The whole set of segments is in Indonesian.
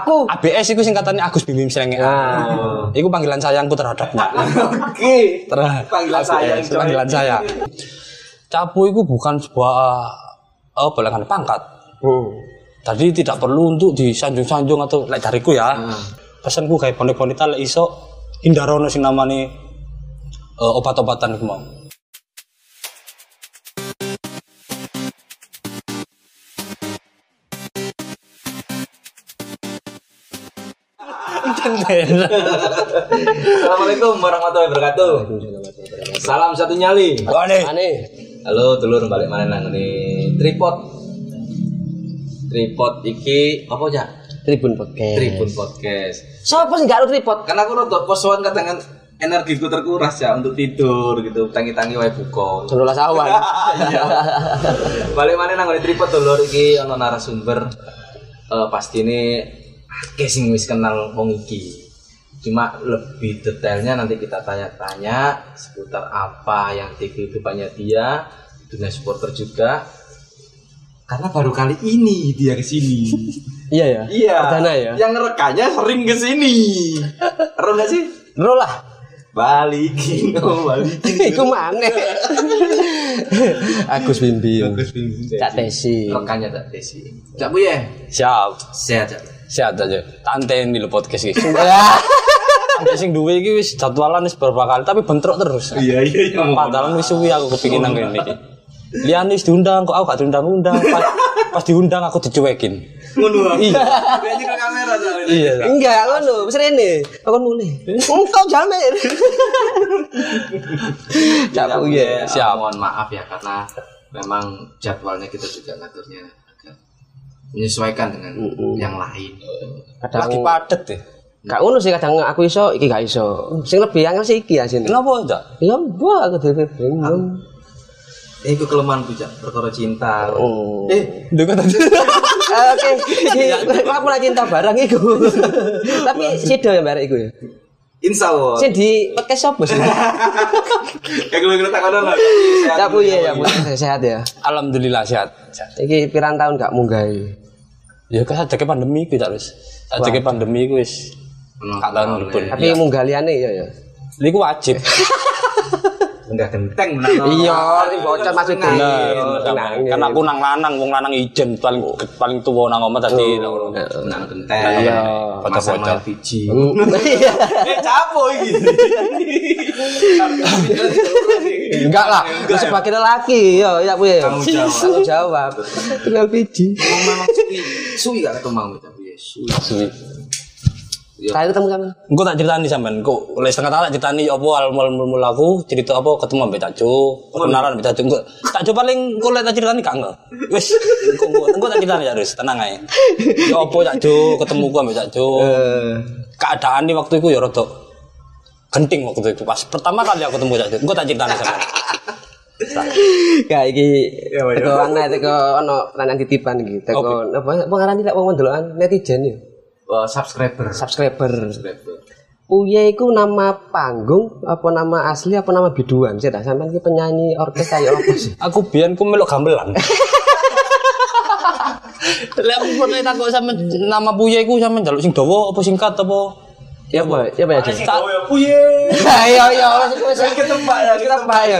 Aku. ABS itu singkatannya Agus Bim Bim Srenge. Nah. Itu panggilan sayangku terhadapnya. Oke. Terhadap Panggilan sayang, ABS, coy. Panggilan sayang. Capu itu bukan sebuah oh, belangan pangkat. Hmm. Tadi tidak perlu untuk disanjung-sanjung atau lek dariku ya. Hmm. Pesanku kayak bonek-bonita lek iso hindarono sing namane eh, obat-obatan iku mau. Assalamualaikum warahmatullahi wabarakatuh. Salam satu nyali. Aneh. Halo, dulur balik mana nang ini tripod. Tripod iki apa ya? Tribun podcast. Tribun podcast. Siapa sih gak ada tripod? Karena aku rada posoan kadang energiku terkuras ya untuk tidur gitu, tangi-tangi wae buka. Jodoh sawan. Iya. Balik mana nang tripod dulur iki ana narasumber eh pasti ini akeh sing wis kenal wong iki. Cuma lebih detailnya nanti kita tanya-tanya seputar apa yang di kehidupannya dia, dunia supporter juga. Karena baru kali ini dia ke sini. Iya ya. iya. Perdana ya. Yang ngerekannya sering ke sini. Ero gak sih? Bro lah. Balikin, oh balikin. Iku mana? Agus Bimbing. Cak Tesi. Rekannya tak Desi. Cak Bu ya? Siap. Sehat Cak. Sehat aja. Tanteni lho podcast iki. Ya. Sampai sing duwe iki wis jadwalan wis beberapa kali tapi bentrok terus. Iya iya iya. Padahal wis suwi aku kepingin nang kene iki. Liane wis diundang kok aku gak diundang-undang. Pas, pas diundang aku dicuekin. Ngono. Iya. Lihat ke kamera Cak. Iya. Enggak, ngono, wis rene. Aku mulai. Engkau jamin. Cak Cak ya. Siap. Mohon maaf ya karena memang jadwalnya kita juga ngaturnya menyesuaikan dengan yang lain. Lagi Kadang padet deh. gak ngono sih kadang aku iso, iki gak iso. Sing lebih angel sih iki asine. Kenapa enggak? Ya mbak aku dhewe bingung. Eh, itu kelemahanku Cak, perkara cinta. Oh. Eh, Dekat aja. Oke, aku pernah cinta barang iku. Tapi sido ya barang iku ya. Insya Allah. Sing di podcast apa sih? Kayak gue ngerti takon lah. Ya Bu ya, ya Bu sehat ya. Alhamdulillah sehat. Iki pirang tahun gak munggahi. Ya kan sadeke pandemi ku tak wis. Sadeke pandemi ku wis kak tahun pun. Tapi munggah liyane ya ya. Iku wajib. Enggak genteng menang. Iya, ini bocor masuk Bener. Kan aku nang lanang, wong lanang ijen paling paling tuwa nang omah tadi. Menang genteng. Iya. LPG. Iya. Eh, capo iki. Enggak lah, sebagai lelaki, ya ya ya. Tanggung jawab. Tinggal biji. Memang suwi. Suwi gak ketemu tapi ya suwi. Suwi. Terakhir ketemu sama. Engko tak ceritani sampean. Engko oleh setengah tak ceritani apa awal mul mul aku cerita apa ketemu ambek Cacu, kenalan ambek. Engko tak coba paling engko lek tak ceritani gak enggak. Wis, engko tak ceritani ya. Tenang ae. Ya apa Cacu, ketemu ku ambek Cacu. Keadaan di waktu itu ya rada genting waktu itu pas pertama kali aku ketemu Cacu. Engko tak ceritani sampean. Kayak iki teko ana teko ono pertanyaan titipan iki. Teko apa apa ngarani lek wong ndelokan netizen ya. Eh, subscriber. Subscriber. Subscriber. Uya iku nama panggung apa nama asli apa nama biduan sih dah sampean iki penyanyi orkes kayak apa sih? Aku biyen ku melok gamelan. Lek aku pernah takut sama nama buya iku sama njaluk sing dawa apa singkat apa Ya apa? Ya apa ya? Puye. Ayo yo wis Ketebak ya, ketebak ya.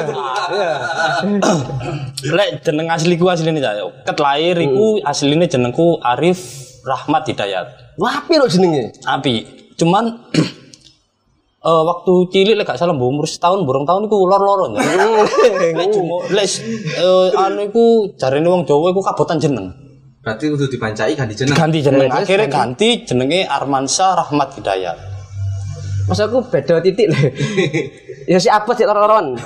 Lek jeneng asliku asline ta. Ket lahir iku asline jenengku Arif Rahmat Hidayat. Wapi lo jenenge? Api. Cuman eh waktu cilik lek gak salah mbok umur setahun burung tahun iku lor-loron ya. Lek cuma lek eh, anu iku jarene wong Jawa iku kabotan jeneng. Berarti udah dibancai kan di jeneng. Ganti jeneng akhirnya ganti jenenge Armansa Rahmat Hidayat. Mas aku beda titik lho. ya si apa sih lor-loron?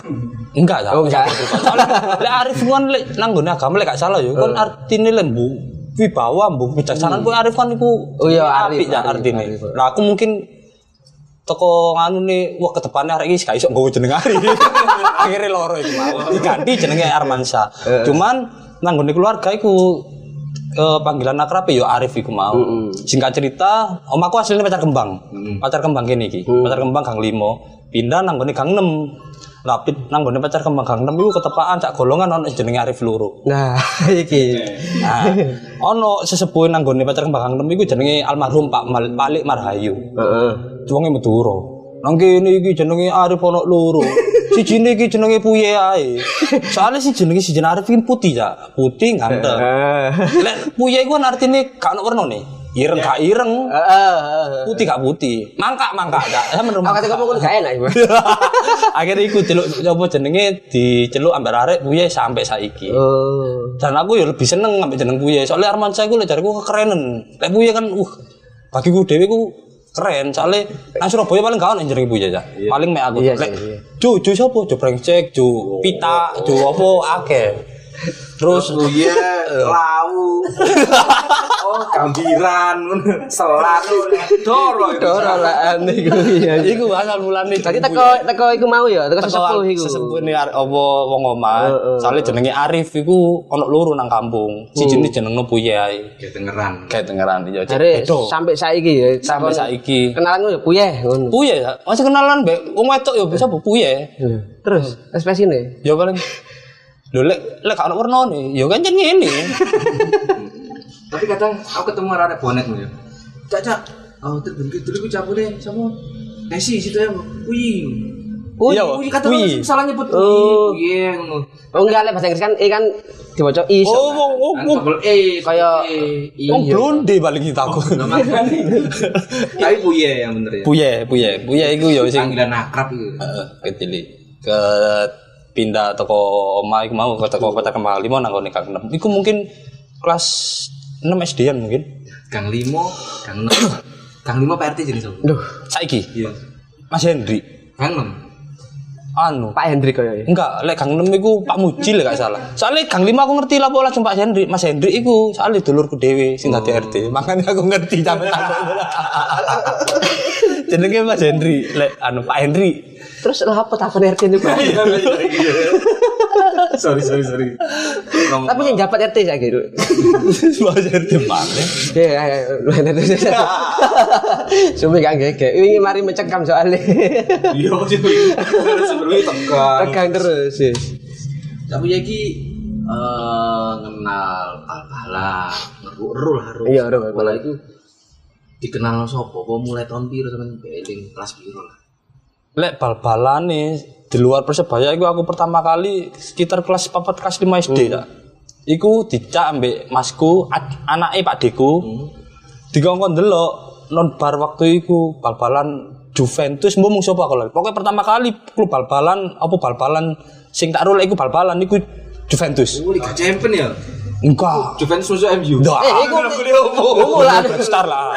Enggak, Oh, enggak. Soalnya lek Arif kan lek nang nggone agama lek gak salah ya, kan artine lembu wibawa, mbu bijaksana ku Arif kan iku Oh iya, Arif, apik ya artine. Arif. Lah aku mungkin toko nganu nih, wah ke depannya arek iki gak iso nggowo jeneng Arif. Akhirnya loro mau. Diganti jenenge Armansa. Cuman nang nggone keluarga iku eh, panggilan akrab ya Arif iku mau. Singkat cerita, omaku aslinya pacar kembang. Pacar kembang kene iki. Pacar kembang Gang 5. Pindah nang gone Gang 6. Lah pit nang gone pacar kembang Gang 6 iku ketepaan cak golongan ono jenenge Arif loro. Nah, iki. Nah, ono sesepuh nang gone pacar kembang Gang 6 iku jenenge almarhum Pak Mal Malik Marhayu. Heeh. Wonge Madura. Nang kene iki jenenge Arif ono loro. Sijine iki jenenge Puye ae. Soale si jenenge si jenenge Arif iki putih ya, putih ganteng. Lek Puye iku kan artine gak ono wernane. Ireng gak ireng, putih gak putih. Mangkak mangkak gak. Sama Aku kata kamu gak enak. Akhirnya iku celuk apa jenenge diceluk ambar arek Puye sampai saiki. Oh. Dan aku ya lebih seneng ngambil jeneng Puye. Soalnya Armansa iku lek jariku kekerenen. Lek Puye kan uh bagiku dhewe ku keren. Soalnya nang Surabaya paling gak ono Puye ya. Paling mek aku. Iya, Lek iya, iya. Jo, Jo sapa? Jo brengsek, Jo pita, Jo apa akeh. Terus Buye, lau. oh, gambiran, selat, doro. Dora lah aneh iku iya. iku asal mulane Tadi teko teko iku mau ya, teko sesepuh iku. sesepuh ini apa wong omah. Soalnya jenenge Arif iku ono loro nang kampung. Siji ini jenengno Puye ae. Ya dengeran. Kayak dengeran ya. Jare sampai saiki ya. Sampai saiki. Kenalan ya Puye ngono. Puye ya. Masih kenalan mbek wong wedok ya bisa Puye. Terus ekspresine. Ya paling Lho lek lek ono wernane, ya kan jen ngene. Tapi kadang aku ketemu arek bonet ya. Cak cak, oh terus dulu ku capure sama Nesi situ ya, wih. Iya, wih kata wih. salah nyebut Oh. wih, ngono. Oh enggak lek bahasa Inggris kan I kan diwaca I. Oh, wong wong Kan double E, Kayak- E, wong iya. blonde paling kita aku. Tapi buye yang bener ya. Puye, puye, puye iku ya sing Panggilan akrab itu. Heeh, kecil ke pindah toko omah iku mau ke toko kota kembang lima nang ngone Kang 6. Iku mungkin kelas 6 SD-an mungkin. Gang Limo, Gang 6. Gang Limo PRT jenis apa? Duh, Saiki Iya. Mas Hendri. Gang 6. Anu, Pak Hendrik kaya ya. Enggak, lek Gang 6 iku Pak Muji lek gak salah. Soalnya Gang 5 aku ngerti lah pola Pak Hendri. Mas Hendri iku soalnya dulurku dhewe sing dadi RT. Makanya aku ngerti sampe takut. Jenenge Mas Hendri, lek anu Pak Hendri. Terus lah apa telepon RT ini Pak? sorry, sorry, sorry. Ngomong Tapi yang dapat RT saya gitu. Mas Hendri mana? Ya, ya, lu enak terus. Sumi gak gege. Ini mari mencekam soalnya. Iya, sebelumnya tegang. Tegang terus. yes. Tapi ya ki eh kenal bal-balan, ngeru-eru lah harus. Iya, ngeru, ngeru. Bal itu dikenal sopo, apa mulai tahun piro sampean beling kelas piro lah. Lek bal-balan nih di luar persebaya itu aku pertama kali sekitar kelas 4 kelas 5 SD Hmm. tak. Iku dicak ambek masku ad- anake Pak Deku. Hmm. Dikongkon delok non bar waktu iku bal-balan Juventus mbok mung sapa kalau pokoknya pertama kali klub bal-balan apa bal-balan sing tak rolek iku bal-balan iku Juventus Oh, Liga Champion ya. enggak Juventus musuh MU. Ndak. Eh, iku lah. star lah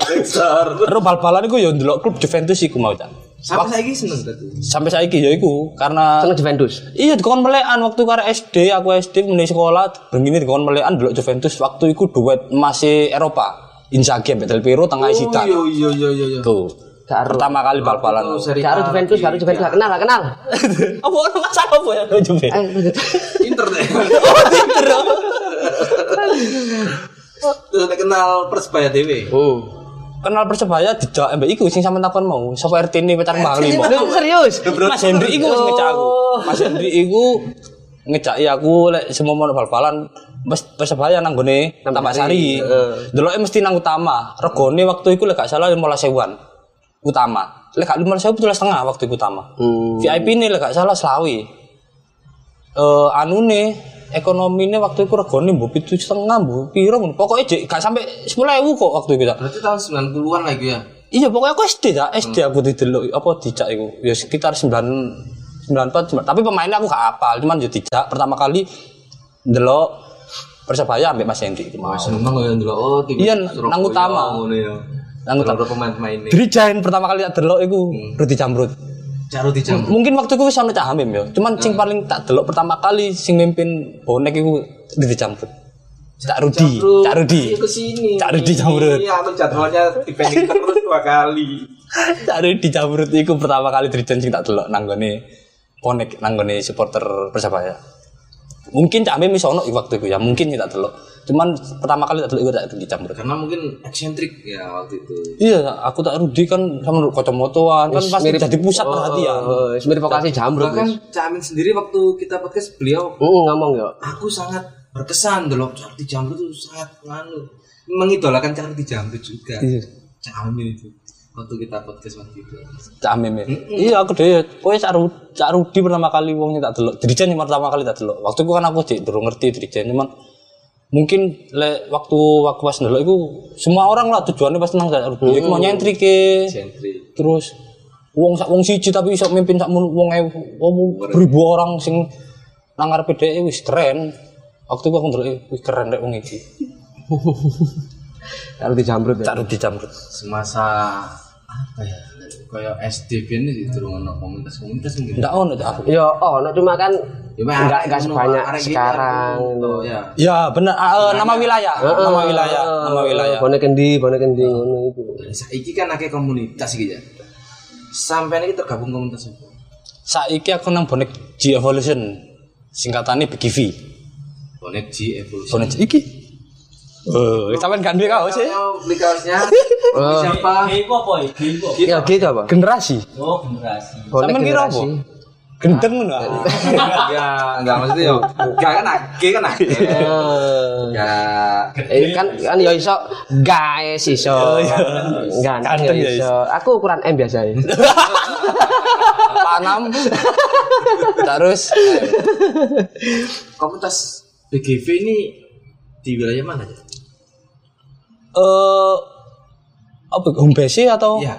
Besar. Terus bal-balan iku ya ndelok klub Juventus iku mau tak Sampai saiki seneng tadi. sampai saiki ya iku karena Seneng Juventus. Iya dikon melekan waktu karo SD, aku SD mulai sekolah, begini dikon melekan dulu Juventus waktu itu duet masih Eropa. Inzaghi ambek Del Piero tengah isitan. iya iya iya iya. iya. Tuh. Karo Pertama kali bal-balan. Karo. Juventus, karo Juventus gak kenal, gak kenal. Apa ono masalah apa ya Juventus? Eh, Inter deh. Oh, Inter. Terus nek kenal Persebaya dewe. Oh. Kenal Persebaya dijak ambek iku sing sampean takon mau. Sapa RT ini pacar. Lu serius? Mas Hendri iku wis ngejak aku. Mas Hendri iku ngejaki aku lek semua mau bal-balan Mas Persebaya nang gone Tambak Sari. Deloke mesti nang utama. Regone waktu iku lek gak salah 15.000-an. Utama. Lek gak 15.000 tulis setengah waktu iku utama. Hmm. VIP ini lek gak salah selawi. Eh anune ekonomine waktu itu regone mbok pitu setengah mbok piro ngono. Pokoke jek gak sampai 10.000 kok waktu itu. tak. Berarti tahun 90-an lagi ya. Iya pokoknya aku SD ya, SD aku didelok apa dijak iku. Ya sekitar 9 94 tapi pemainnya aku gak apal, cuman yo dijak pertama kali ndelok Persebaya ambek Mas Hendri itu mau. Seneng ya ndelok oh tim Iya, nang utama. ngono ya. Nang utama. Pemain-pemain ini. Dirijain pertama kali tak delok iku Rudy Jamrut. Caro dijam. Mungkin waktu itu wis ana Cak Hamim ya. Cuman sing paling tak delok pertama kali sing mimpin bonek iku Jamrut. Cak Rudi, Cak Rudi. Iya. Cak Rudi Jamrut. Iya, aku jadwalnya dipending terus dua kali. Cak Rudi Jamrut iku pertama kali dirijain sing tak delok nang gone bonek nang gone supporter Persebaya. Mungkin Cak Mim iso ono waktu itu ya, mungkin tak delok. Cuman pertama kali tak iku tak dicampur. Karena mungkin eksentrik ya waktu itu. Iya, aku tak Rudi kan sama kacamataan kan pasti jadi pusat perhatian. Oh, wis mirip vokasi jamrut. Bahkan Camin sendiri waktu kita podcast beliau Heeh, ngomong ya. aku sangat berkesan dulu Carti Jamrut itu sangat nganu mengidolakan Carti Jamrut juga. Iya. Camin itu waktu kita podcast waktu itu. Cak Mim. ya. Iya, aku deh. Pokoknya Cak Rudi, Cak Rudi pertama kali wong tak delok. Dirijen yang pertama kali tak delok. Waktu itu kan aku cek durung ngerti Dirijen, cuman mungkin le, waktu waktu pas delok itu semua orang lah tujuannya pasti nang Cak Rudi. Iku mau nyentrik ke. Sentri. terus wong sak wong siji tapi iso mimpin sak wong ewu wong beribu orang sing nang ngarepe dhek wis keren waktu itu aku ndelok wis keren rek wong iki Kalau di jamrut ya. cak Rudi Jamrut Semasa apa ya? Kayak SD biyen iki durung ono komunitas-komunitas mungkin. ndak ono aku Ya, oh, no, cuma kan Ya, enggak arek enggak ngono, sebanyak sekarang. ngono, ya. ya bener ah, eh, nama wilayah nama wilayah nama wilayah Bonek kendi, bonek kendi ngono itu. Saiki kan akeh komunitas iki ya. Sampai ini tergabung komunitas apa? saiki aku nang bonek G Evolution singkatannya BGV Bonet G Evolution. bonek iki Oh, sampean kan duwe kaos sih. Mau beli kaosnya? Siapa? Ya gitu apa? Generasi. Bonek Sampean kira apa? generasi. Gendeng ngono. Ya, enggak maksudnya yo. Enggak kan ake kan ake. Eh, Ya, Eh, kan kan ya iso guys iso. Ganteng Ganteng ya ya iso. Aku ukuran M biasa ya. Panam. Terus komunitas BGV ini di wilayah mana ya? Eh apa home base atau Iya.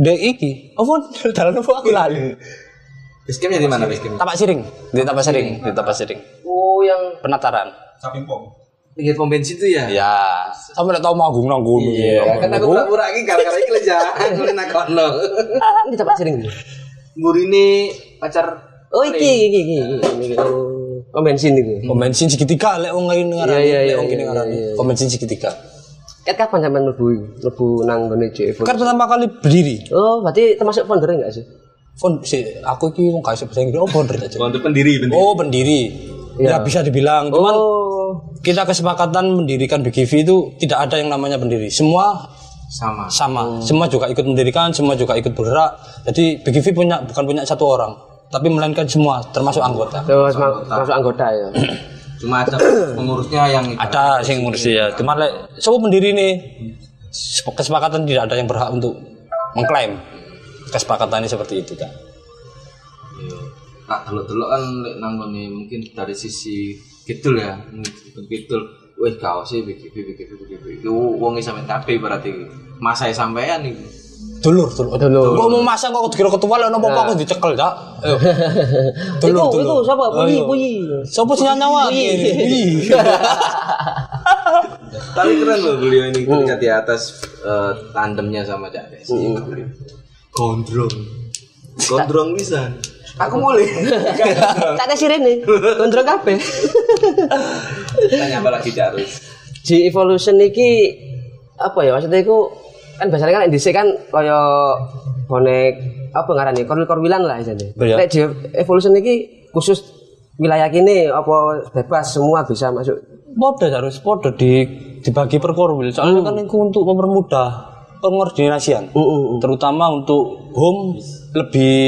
dek iki? Apa? Dalan apa? Aku lali. Basecampnya di mana basecampnya? tapak siring. Di tapak siring. Di tapak siring. Oh, yang penataran. Pinggir pom bensin itu ya? ya sampe nek tau manggung nang kono. Iya, kan aku pura-pura iki gara-gara iki lho ja. Aku nakono. Ini tempat sering. Mburi pacar Oh iki iki iki. iki. Oh bensin iki. pom bensin segitiga lek wong ngene ngarani Iya, iya, lek iya, wong iya, ngarani iya, pom bensin segitiga Ket kapan sampean mlebu? Mlebu nang gone JF? kan pertama kali berdiri. Oh, berarti termasuk founder enggak sih? Fon, si, aku iki wong gak iso bahasa Inggris oh founder aja. Untuk pendiri pendiri. oh pendiri. Ya bisa dibilang. Cuman Oh, kita kesepakatan mendirikan BGV itu tidak ada yang namanya pendiri. Semua Sama. sama. Semua juga ikut mendirikan semua juga ikut bergerak. Jadi BGV punya bukan punya satu orang tapi melainkan semua termasuk anggota. Terus ma- masuk anggota ya. Cuma ada pengurusnya yang ada sing ngurusi ya cuma lek siapa pendiri nih kesepakatan tidak ada yang berhak untuk mengklaim kesepakatannya seperti itu kan tak delok-delok kan lek nang ngene mungkin dari sisi kidul ya. Kidul. Wih, kau sih BGV BGV BGV. Itu wonge sampe kabeh berarti masa sampean iki. Dulur dulur Dulur. kok mau masa kok kira ketua lek nopo apa aku dicekel cak Ayo. Itu dulur itu dulur siapa? Puyi Ayo. puyi. Siapa sih nyawa? Tapi keren loh beliau ini ketika di atas eh, tandemnya sama Cak Desi. Gondrong. Gondrong bisa. Aku mulai. Tak ada sirene. Kontrol kabeh. Tanya apa lagi Cak Rus? Di evolution iki apa ya maksudnya iku kan biasanya kan DC kan kaya bonek apa ngarani korwil-korwilan lah isine. Iya. Nek di evolution iki khusus wilayah kini apa bebas semua bisa masuk. Podo harus podo di dibagi per korwil. Soalnya kan itu untuk mempermudah pengordinasian. Terutama untuk home lebih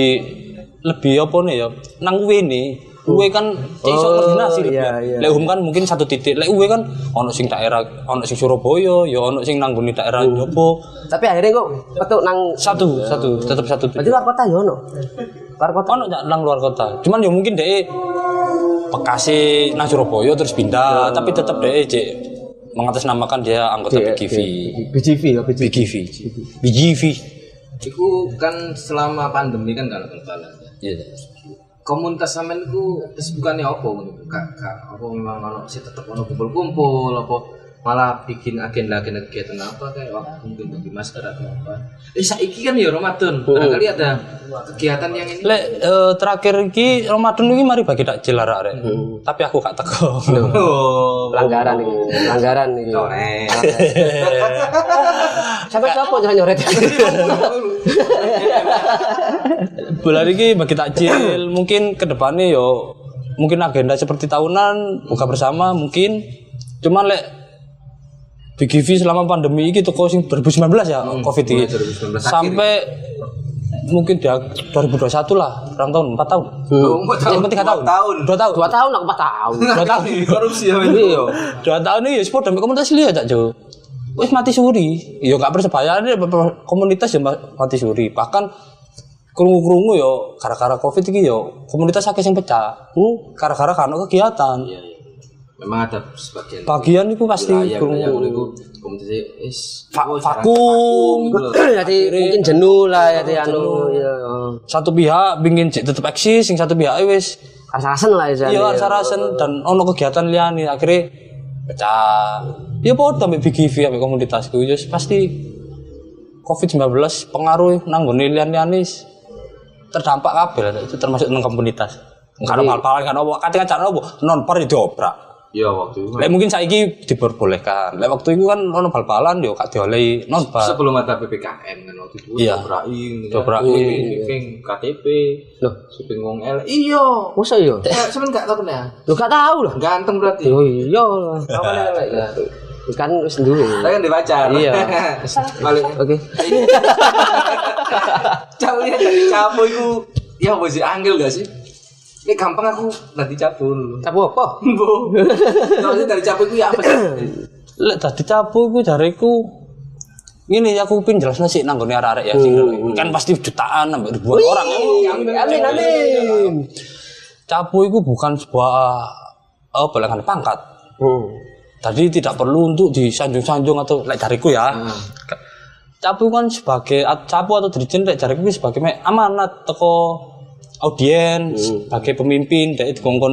lebih apa nih ya? Nang nih. Uwe kan cek iso koordinasi lebih. iya, iya. Lek kan mungkin satu titik. Lek uwe kan ono sing daerah ono sing Surabaya, ya ono sing nangguni daerah Jopo. Tapi akhirnya kok metu nang Satu, satu, tetap satu titik. berarti luar kota ya ono. Luar kota. Ono nang luar kota. Cuman ya mungkin deh Bekasi nang Surabaya terus pindah, tapi tetap deh cek mengatasnamakan dia anggota BGV. BGV ya BGV. BGV. BGV. Iku kan selama pandemi kan gak bal-balan. Iya. Komunitas sampean iku kesibukannya apa ngono? Kak, kak, apa memang ono sih tetep ono kumpul-kumpul apa malah bikin agenda-agenda kegiatan apa kayak waktu mungkin bagi masker atau apa. Eh saiki kan ya Ramadan. Barangkali ada kegiatan yang ini. Lek eh, terakhir iki Ramadan iki mari bagi takjil arek arek. Tapi aku gak teko. Oh, Pelanggaran iki, pelanggaran iki. coret. Sampai siapa jangan nyoret. Bulan iki bagi takjil mungkin ke depannya yo mungkin agenda seperti tahunan buka bersama mungkin cuman lek BGV selama pandemi ini toko sing 2019 ya Covid ini. 2019 Sampai mungkin dia 2021 lah, kurang tahun, 4 tahun. Empat tahun. Yang penting 3 tahun. tahun. 2 tahun. Dua tahun aku empat tahun. Dua tahun. korupsi ya Iya. Dua tahun ini ya sport dan komunitas lihat Jo. Wis mati suri. Ya gak persebaya ini komunitas ya mati suri. Bahkan krungu-krungu yo gara-gara Covid iki yo komunitas akeh sing pecah. Hmm, gara-gara kan kegiatan. memang ada sebagian Bagian itu pasti yang ngono komunitas is Va- vakum. Jadi mungkin jenuh lah jadi anu ya. Satu pihak pingin cek tetep eksis, sing satu pihak wis Rasa-rasen lah ya. iya rasa-rasen dan ono kegiatan liyane akhirnya pecah. Ya padha ambek BGV ambek komunitasku ya pasti Covid-19 pengaruh nang nggone liyan-liyane terdampak kabeh lah, itu termasuk nang komunitas. Enggak ada hal-hal kan opo, kadang kan opo, non par diobrak. ya waktu itu Lek mungkin saiki diperbolehkan. Lek waktu itu kan ono bal-balan yo gak diolehi non bar. sebelum ada PPKM kan waktu itu Iya. dobrain Dobrain. shipping KTP Loh. shipping wong L iya Masa ya? eh sampean gak tau kena Lu gak tahu lah. ganteng berarti Oh iya. apa ya Kan wis dulu. saya kan dipacar Iya. balik Oke. Capu ya dari capu itu ya sih angel gak sih? Ini gampang aku nanti capu dulu. Capu apa? Bu. Maksudnya dari capu itu ya apa sih? Lek tadi capu iku jariku ini aku pin jelasnya sih nang nggone arek-arek ya sing kan pasti jutaan sampai ribuan orang ya. Amin amin. Capu itu bukan sebuah oh belakan pangkat. Hmm. Tadi tidak perlu untuk disanjung-sanjung atau lek jariku ya. Capu kan sebagai capu atau dirjen lek jariku ki sebagai amanat teko audiens sebagai pemimpin dari dikongkon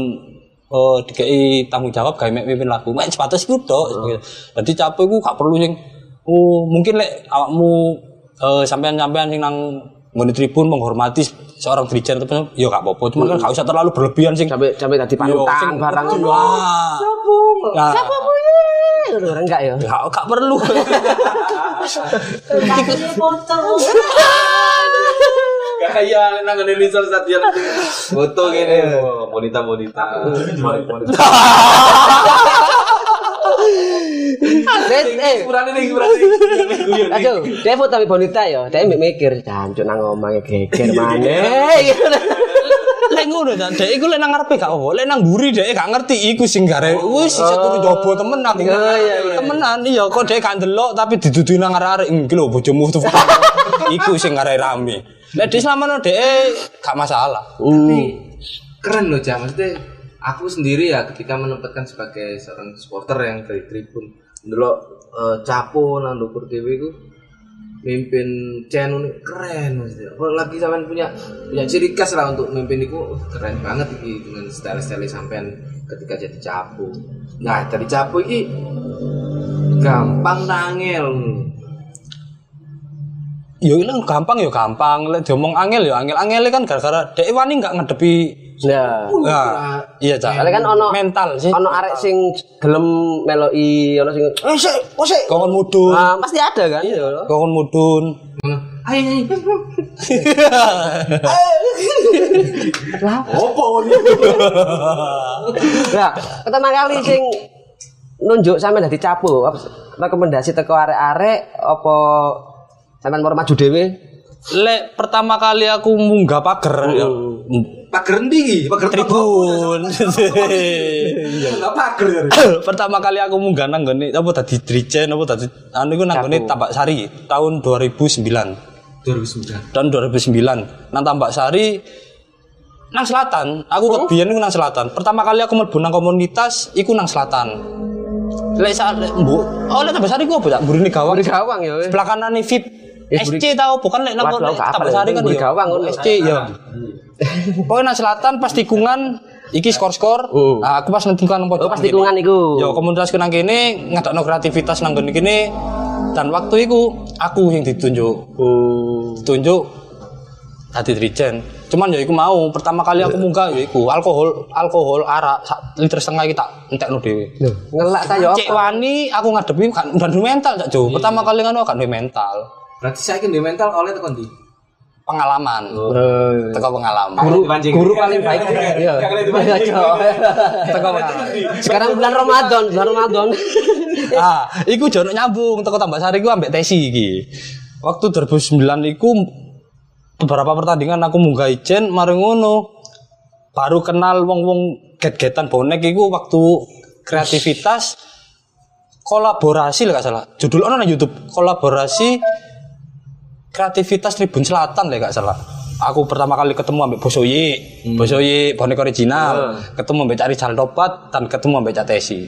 oh dikei tanggung jawab gawe mek mimpin lagu. Mek sebatas iku tok. Jadi capu iku gak perlu sing oh mungkin lek awakmu eh, sampean-sampean sing nang nggone tribun menghormati seorang dirjen atau ya gak apa-apa. Cuman kan gak usah terlalu berlebihan sing Sampai sampai tadi Yo, panutan sing- barang. Nah, Orang enggak ya? gak, gak perlu. Kayak nang ngene lisor satian foto gini. Bonita bonita. Bet, eh, Kurang ini kurang ini. aduh, dia foto tapi bonita ya, dia mikir, jancuk nang ngomongnya geger mana? Ngono ta, dek iku lek nang ngarepe gak apa, lek nang mburi dek gak ngerti iku sing gare wis iso turu jobo temenan. Iya, iya, iya. Temenan iya kok dek gak ndelok tapi diduduhi nang arek-arek iki lho bojomu tuh. Iku sing gare rame. Lek di selama dek gak masalah. Tapi keren loh Jam. Maksudnya aku sendiri ya ketika menempatkan sebagai seorang supporter yang dari tribun dulu capo nang dukur TV itu mimpin channel ini keren maksudnya. Kalau lagi sampean punya punya ciri khas lah untuk mimpin itu keren banget iki dengan style-style sampean ketika jadi capo. Nah, jadi capo ini gampang nangel. Ya ini gampang ya gampang, lek diomong angel ya angel. Angel kan gara-gara dek wani gak ngadepi Nah, Nah, iya cak. Soalnya kan ono mental sih. ono arek sing gelem meloi, ono sing eh sik, oh sik. Kokon mudun. Ah, pasti ada kan? Iya. Kokon mudun. Ayo nyanyi. Nah, pertama kali sing nunjuk sampe dadi capo, apa rekomendasi teko arek-arek apa sampean mau maju dhewe? Lek pertama kali aku munggah pager ya. Pager ndi? Pager Tribun. Enggak pager ya. pertama kali aku munggah nang gone apa tadi Drijen apa tadi anu iku nang gone Tambak Sari tahun 2009. 2009. Tahun 2009 nang Tambak Sari nang selatan. Aku kebiyen iku nang selatan. Pertama kali aku mlebu nang komunitas iku nang selatan. Lek lek mbok oh lek Tambak Sari ku apa ya? Mburine gawang. Di gawang ya. Sebelah kanan nih VIP. Eh, SC tahu bukan lek nang Tambak ya. Sari kan Buri ya. gawang ngono. SC ya. Pokoknya nang selatan pas tikungan iki skor-skor. Nah, aku pas nang tikungan pojok. Oh, pas tikungan iku. Ya komunitas nang kene ngadakno kreativitas nang gone kene dan waktu itu aku yang ditunjuk. Hmm. Ditunjuk tadi Drijen. Cuman ya iku mau pertama kali aku munggah ya iku alkohol alkohol arak sak liter setengah iki tak entekno dhewe. Ngelak ta yo. Cek wani aku ngadepi kan dan duwe mental cak Jo. Pertama kali ngono kan mental. Berarti saya kan di mental oleh tekan di. pengalaman. Eh, Teko pengalaman. guru guru paling baik iya. Iya. Teko pengalaman. sekarang bulan Ramadan bulan Ramadan ah, iku jono nyambung teko tambah sari iku ambek tesi iki. Waktu 2009 iku beberapa pertandingan aku munggah ijen mari ngono. Baru kenal wong-wong get-getan bonek iku waktu kreativitas kolaborasi lah gak salah. Judul ono nang YouTube kolaborasi kreativitas Tribun Selatan lah gak salah. Aku pertama kali ketemu ambek Bosoye, Bosoye bonek original, ketemu ambek Cari Topat dan ketemu ambek Cak Tesi.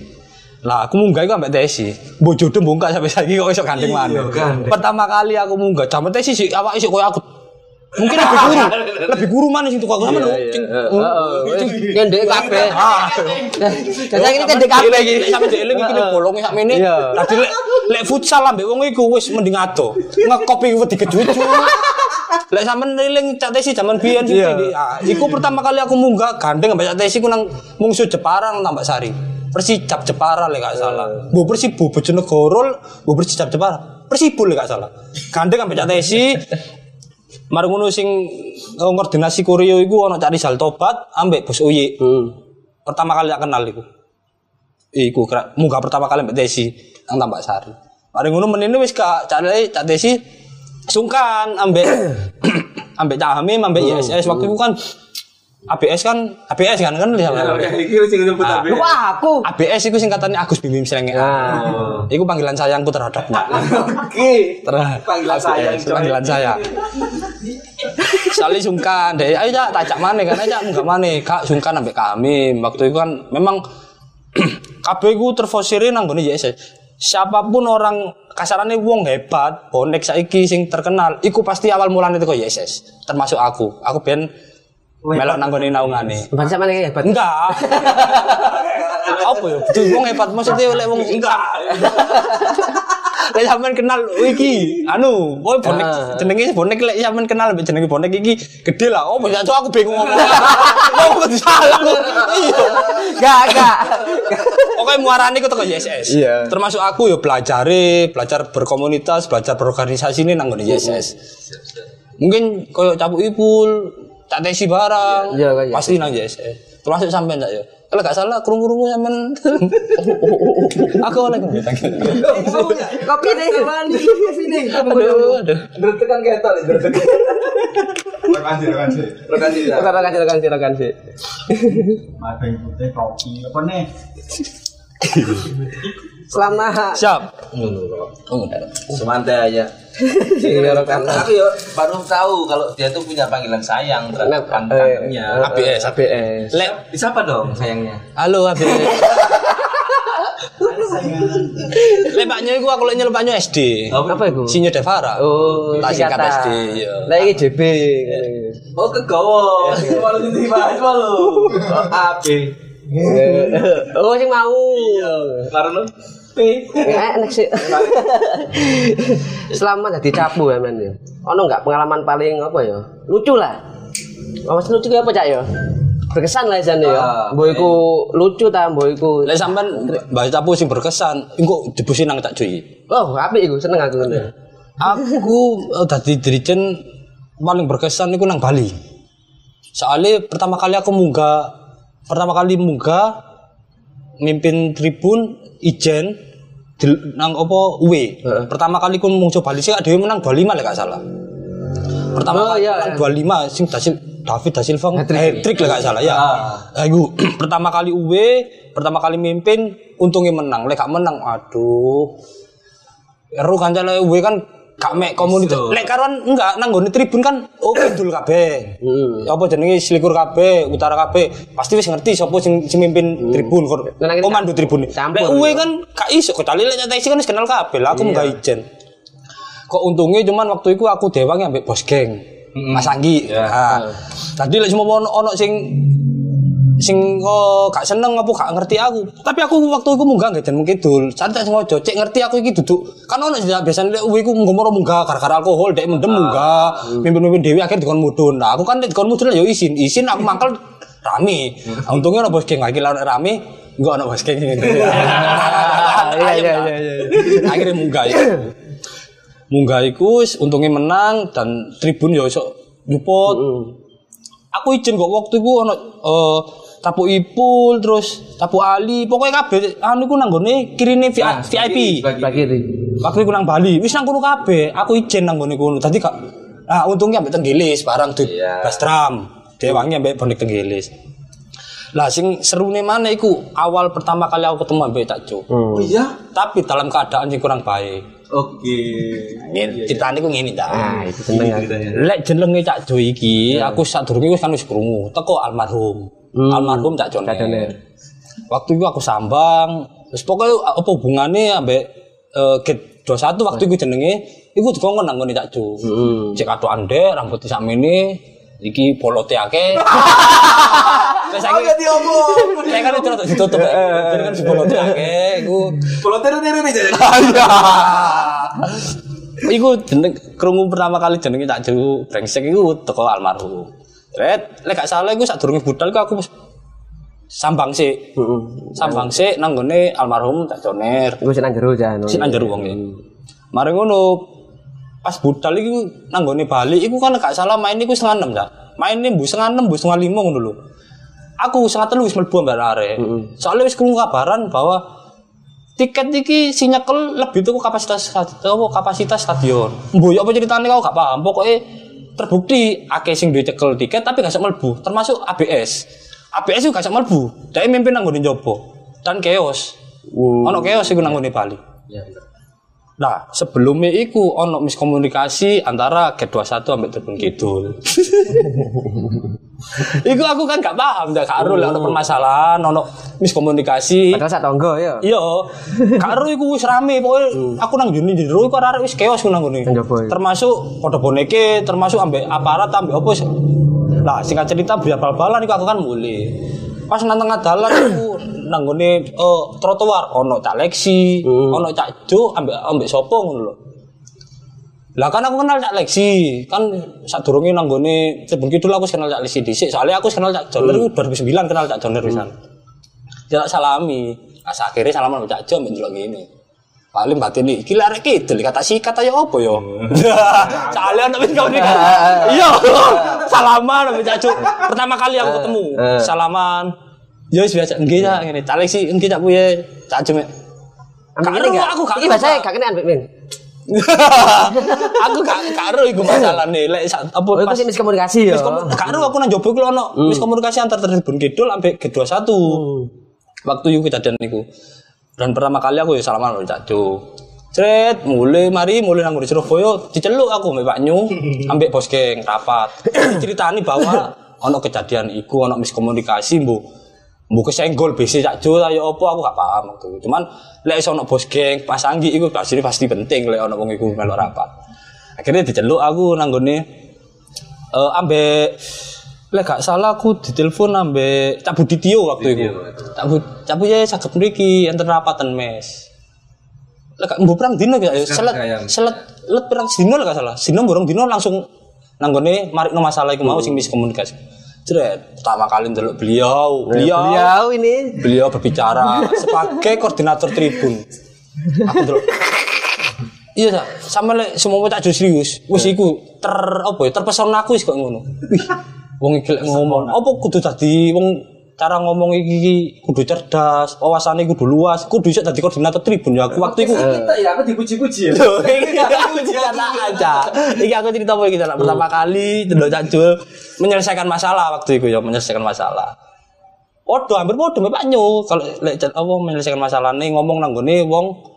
Lah aku munggah iku ambek Tesi. Mbok jodoh mbongkak sampai saiki kok iso gandeng mana. Pertama kali aku munggah jaman Tesi sih awak iso koyo aku. Mungkin lebih guru, lebih guru mana sing tukang sama lho. Kendek kabeh. Ah. Jadi ini kendek kabeh iki. Lek sampe dhewe iki nek bolonge sak mene. Iya. Dadi lek lek futsal ambek wong iku wis mending ado. Ngekopi wedi kejuju. Lek sampean eling Cak Tesi jaman biyen sih. Ah, iku pertama kali aku munggah gandeng ambek Cak Tesi ku nang mungsuh Jepara nang Tambak Sari. Persijap Jepara lek gak salah. Bu Persibu Bojonegoro, Bu Persijap Jepara. Persibu lek gak salah. Gandeng ambek Cak Tesi. Mari ngono sing eh, koordinasi Koreo iku ana Cak Rizal Tobat ambek Bos Uyi. Hmm. pertama kali tak kenal iku. Iku kira munggah pertama kali mbak Desi nang Tambak Sari. Mari ngono menene wis kak cari cak Desi sungkan ambek ambek Cak Hamim ambek ISS waktu itu kan ABS kan ABS kan kan lihat Iki sing nyebut Ah. tapi. Wah, aku. ABS itu singkatannya Agus Bimim Srenge. Nah. Iku panggilan sayangku terhadapnya. Oke. Terhadap Panggilan sayang, panggilan saya. Sali sungkan deh, ayo cak tak cak mana kan, ayo cak enggak mana, kak sungkan sampai kami. Waktu itu kan memang KB ku terfosirin nang gone YS. Siapa pun orang kasarannya wong hebat, bonek saiki sing terkenal, iku pasti awal mulanya itu kok YSS. Termasuk aku. Aku ben melok nang gone naungane. Bahasa mana ya hebat? Enggak. Apa ya? Betul wong hebat maksudnya lek wong enggak. Lek sampean kenal iki, anu, boy bonek Ah. jenenge bonek lek sampean kenal mbek jenenge bonek iki gede lah. Oh, bisa aku bingung ngomong. Oh, kok salah. Iya. Gak, gak. Pokoknya muarane ku teko YSS. Iya. Termasuk aku ya belajar, belajar berkomunitas, belajar berorganisasi ini nang ngone YSS. Mungkin koyo cabuk ipul, tak tesi barang. Iya, kayak pasti nang YSS. Termasuk sampean tak ya? Kalau gak salah krungu-krungu sampean. aku oleh kebetan. Kopi deh. Kopi deh. Aduh, aduh. Bertekan ketok, bertekan. Rekan sih, rekan sih. Rekan sih. Rekan rekan rekan sih rekan sih. Mabeng putih kopi apa nih? Selama Siap. Semantai aja. Aku ya baru tahu kalau dia tuh punya panggilan sayang terhadap Nah, kantornya. ABS. ABS. Lek, Siapa dong sayangnya? halo ABS. Nyo iku aku Nyo SD. Apa itu? Sinyo Devara. Oh, tak singkat. SD, iya. Lah iki DB. Oh kegawa. Malu jadi bahas malu. Oh, AB. Oh, sing mau. Karena Eh, enak sih. Selama jadi capu ya men ya. Ono enggak pengalaman paling apa ya? Lucu lah. Mas lucu apa cak ya? Berkesan lah jane ya. Ah, Mbok iku lucu ta, mbok iku. Lek sampean bahasa capu sing berkesan, engko dibusi nang tak cuy. Oh, apik iku seneng aku ngene. Aku eh, dadi dirijen paling berkesan iku nang Bali. Soalnya pertama kali aku munggah pertama kali munggah mimpin tribun ijen nang apa UW. Pertama kali ku mung coba Bali sih dhewe menang 25 lek gak salah. Pertama Oh, kali iya, menang iya. 25 sing Dasil David da Silva Hat-trick. hat-trick lek gak salah ya. Ah, iku pertama kali UW, pertama kali mimpin untungnya menang. Lek gak menang aduh. Eru kancane UW kan gak mek komunitas. Lek karuan enggak nang nggone tribun kan oh kidul kabeh. Hmm. Apa jenenge selikur kabeh, utara kabeh. Pasti wis ngerti sapa sing sing mimpin tribun kor- Nah, ini komando tribun. Lek UW ya. kan gak iso kecuali lek nyata kan wis kenal kabeh. Lah aku Iya. enggak ijen. Kok untungnya cuman waktu itu aku dewangi ambek bos geng. Mas Anggi. Nah, tadi lek cuma ono ono sing sing kok gak seneng apa gak ngerti aku. Tapi aku waktu itu munggah nggak jeneng kidul. Santai sing ojo cek ngerti aku iki duduk. Kan ono biasane lek ku ngomong munggah gara-gara alkohol dek mendem munggah. Mimpin-mimpin dewi akhirnya dikon mudun. Nah, aku kan dikon mudun ya izin. Izin aku mangkel rame. Nah, untungnya ono bos geng lagi lawan rame. Enggak ono bos geng. Iya iya iya iya. Akhirnya munggah ya. Munggah iku untungnya menang dan tribun ya iso juput. Aku izin kok waktu itu ono eh, tapu ipul terus tapu ali pokoknya kabeh anu ku nanggone kirine vi- Nah, VIP. itu. Waktu iku nang Bali, wis nang kono kabeh. Aku izin nang kono kono. Dadi gak Nah, untungnya ambek tenggelis barang di Iya. Bastram. Dewangi ambek bonek tenggelis. Lah sing serune mana iku awal pertama kali aku ketemu ambek Cak Jo. Oh iya. Tapi dalam keadaan sing kurang baik. Oke. Ngene ceritane ku ngene ta. Nah, itu seneng aku. Lek jenenge Cak Jo iki, aku sadurunge wis kan wis krungu teko almarhum. Almarhum Cak Jo. Joner. Waktu itu aku sambang, terus pokoknya apa hubungannya ambek eh Get 21 waktu itu jenenge iku dikongkon nang ngene Cak Jo. Hmm. Cek atu ande rambut sakmene iki polote akeh. Wes saiki Oke diomong. saya kan itu ditutup ya. Jadi kan si polote akeh iku teru-teru nih jadi. Iku jeneng krungu pertama kali jenenge tak jeru brengsek iku teko almarhum. Red, lek gak salah iku sadurunge budal iku aku sambang sih. Sambang sih nang gone almarhum tak joner. Iku sing nang jero jan. Sik nang jero wong e. Mari ngono pas budal iku nang gone Bali iku kan gak salah main iku setengah enam dak. Main bu setengah enam, bu setengah lima ngono lho. Aku setengah telu wis mlebu ambek arek. Soalnya wis krungu kabaran bahwa tiket iki si nyekel lebih tuh kapasitas apa kapasitas stadion. Mbok ya apa ceritane kau gak paham. Pokoknya terbukti akeh sing duwe cekel tiket tapi gak mlebu, termasuk ABS. ABS juga gak mlebu. Dhek mimpin nang gone njobo. Dan chaos. Ono chaos iku nang gone Bali. Ya bener. Nah, sebelumnya iku ono miskomunikasi antara G21 ambek Tribun Kidul. iku aku kan gak paham, gak karo lek ono permasalahan, ono miskomunikasi. Padahal sak tonggo ya. Iya, karo iku wis rame pokoke aku nang juni jero iku arek wis keos nang ngene. Nang jopo ya. Termasuk padha boneke, termasuk ambek aparat ambek wis. Lah, singkat cerita biar bal-balan iku aku kan mulai. Pas nang tengah dalan iku nang ngene eh, trotoar ono Cak Lexi, ono Cak Jo ambek ambek sapa ngono lho. Lah kan aku kenal Cak Lexi, kan sadurunge nang gone Tribun Kidul aku kenal Cak Lexi dhisik. Soalnya aku kenal Cak Joner iku 2009 kenal Cak Joner pisan. Ya tak salami. Pas akhirnya salaman Cak Jo mbek ndelok ngene. Paling batin nih, gila arek kidul kata sikat aja apa yo. Soalnya anak wis komunikasi. Iya. Salaman sama Cak Jo. Pertama kali aku ketemu. Salaman. Ya wis biasa nggih ya ngene. Cak Lexi nggih Cak Buye. Cak Jo. Ambek Karo aku gak Iki bahasa gak kena ambek men. aku gak karo iku masalahne lek apa Oh, pas sing miskomunikasi ya. Karo aku nang jobo iku ono miskomunikasi antar Tribun Kidul sampai G21. Waktu itu kejadian niku. Dan pertama kali aku ya salaman karo Cak Jo. Cret, mulai mari mulai nang Surabaya diceluk aku mbek Pak Nyu ambek bos geng rapat. Ceritani bahwa ono kejadian iku ono miskomunikasi mbok mbok kesenggol BC Cak Jo ayo apa aku gak paham waktu itu. Cuman lek iso ono bos geng Mas Anggi iku pasti pasti penting lek ono wong iku melok rapat. Akhirnya diceluk aku nang gone eh ambek lek gak salah aku ditelepon ambek Cak Buditio waktu itu. Cak Cak ya saged mriki enten rapatan mes. Lek mbok perang dino ya selet selet let perang dino lek gak salah. Dino borong dino langsung nang gone marikno masalah iku mau sing miskomunikasi. Jret, pertama kali ndelok beliau, beliau Beliau ini beliau berbicara sebagai koordinator tribun. Aku dulu. Iya tak, sama lek semua tak jujur serius. Wis iku ter apa ya terpesona aku wis kok ngono. Wih, wong iki ngomong, apa kudu dadi wong cara ngomong iki kudu cerdas, wawasannya kudu luas, kudu iso dadi koordinator tribun ya aku waktu iku. Kita ya aku dipuji-puji ya. Iki aku cerita aja. Iki aku cerita apa iki pertama kali delok Cak Jul menyelesaikan masalah waktu itu ya, menyelesaikan masalah. Waduh, hampir waduh Pak Nyu kalau lek apa menyelesaikan masalah nih ngomong nang gone wong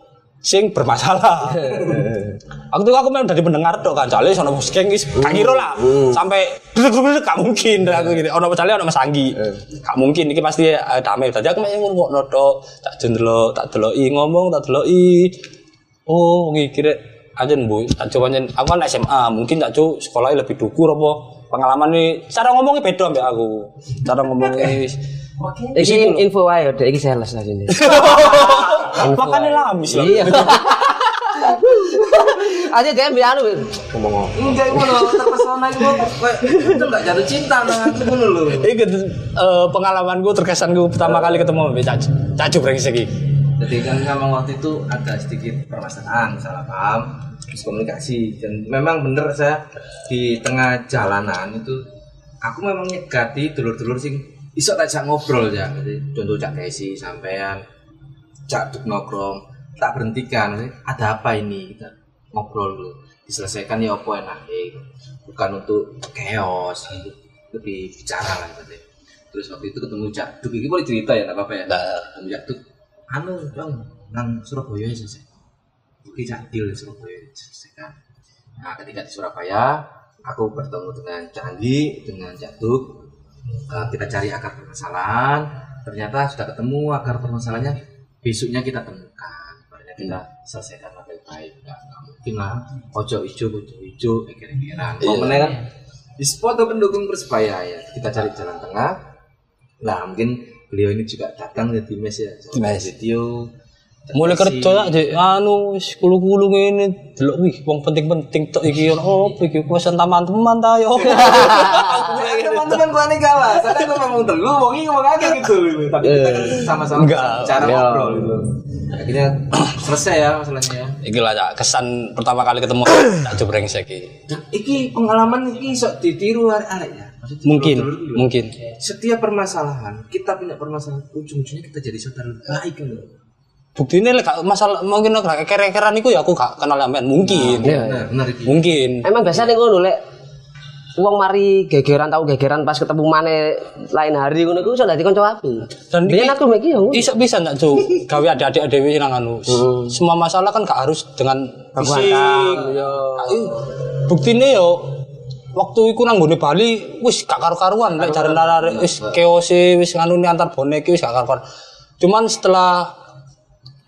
sing bermasalah. Waktu itu aku memang dari pendengar tok kan, soalnya sono bos geng wis gak kira lah. Sampai duduk-duduk gak mungkin aku gini. Ono soalnya ono Mas Anggi. Gak mungkin iki pasti eh, damai. Tadi aku mek ngono tok, tak jendelok, tak deloki ngomong, tak deloki. Oh, nggih kira aja bu, tak coba. Aku kan SMA, mungkin tak coba sekolahnya lebih dukur apa pengalaman nih. Cara ngomongnya beda ambek aku. Cara ngomongnya iki info Dek. iki sales lah sini. makanya lamis lah. Iya. Ada dia ambil anu ngomong. Enggak ngono terpesona iku koyo itu enggak jatuh cinta nang aku ngono lho. Iki eh, pengalamanku terkesanku pertama kali ketemu Mbak Cacu. Cacu brengsek iki. Jadi kan memang waktu itu ada sedikit permasalahan salah paham. miskomunikasi dan memang bener saya di tengah jalanan itu aku memang nyegati dulur-dulur sing iso tajak ngobrol ya Jadi, contoh cak Desi sampean cak Duk nongkrong tak berhentikan. Ada apa ini? Kita ngobrol dulu. Diselesaikan ya apa enak bukan untuk chaos gitu. lebih bicara lah gitu. terus waktu itu ketemu cak Duk ini boleh cerita ya tak apa-apa ya? Nah, ketemu cak Duk anu dong nang Surabaya ya selesai Oke cak deal di Surabaya. Selesaikan. Nah ketika di Surabaya aku bertemu dengan Cak Andi dengan Cak Duk Eh, kita cari akar permasalahan. Ternyata sudah ketemu akar permasalahannya besoknya kita temukan akhirnya kita selesaikan dengan baik-baik nggak mungkin lah. Ojo ijo ojo ijo ekir-ekiran Iya. mau kan di spot pendukung persebaya ya kita cari jalan tengah. Nah mungkin beliau ini juga datang di mes ya. Di mes. video mulai kerja ya di anu wis kulu-kulu ngene. Delok wih wong penting-penting tok iki ono opo iki? Wis teman-teman ta yo. teman-teman gua nih kalah saya tuh ngomong dulu ngomong ngomong aja gitu tapi kita kan sama-sama Enggak. cara Iya. ngobrol gitu. Akhirnya selesai ya masalahnya. Ya Iki lah kesan pertama kali ketemu tak coba brengsek iki. Dan iki pengalaman iki sok ditiru arek-arek ya? Maksudnya Mungkin, mungkin. setiap permasalahan kita punya permasalahan ujung-ujungnya kita jadi saudara baik kan Bukti ini lek gak masalah mungkin gak keker-kekeran iku ya aku gak kenal sampean mungkin. Iya. benar benar iki Mungkin. Emang biasanya ngono lek Uang mari gegeran tahu gegeran pas ketemu mana lain hari ngono iku iso dadi kanca api. Dan iki- aku meki yo. Iso bisa ndak Cuk? Gawe adik-adik dhewe nang anu. Semua masalah kan gak harus dengan fisik. Buktine yo waktu iku nang nggone Bali wis gak karu-karuan lek jare arek wis keose wis nganu antar bonek wis gak karu-karuan. Cuman setelah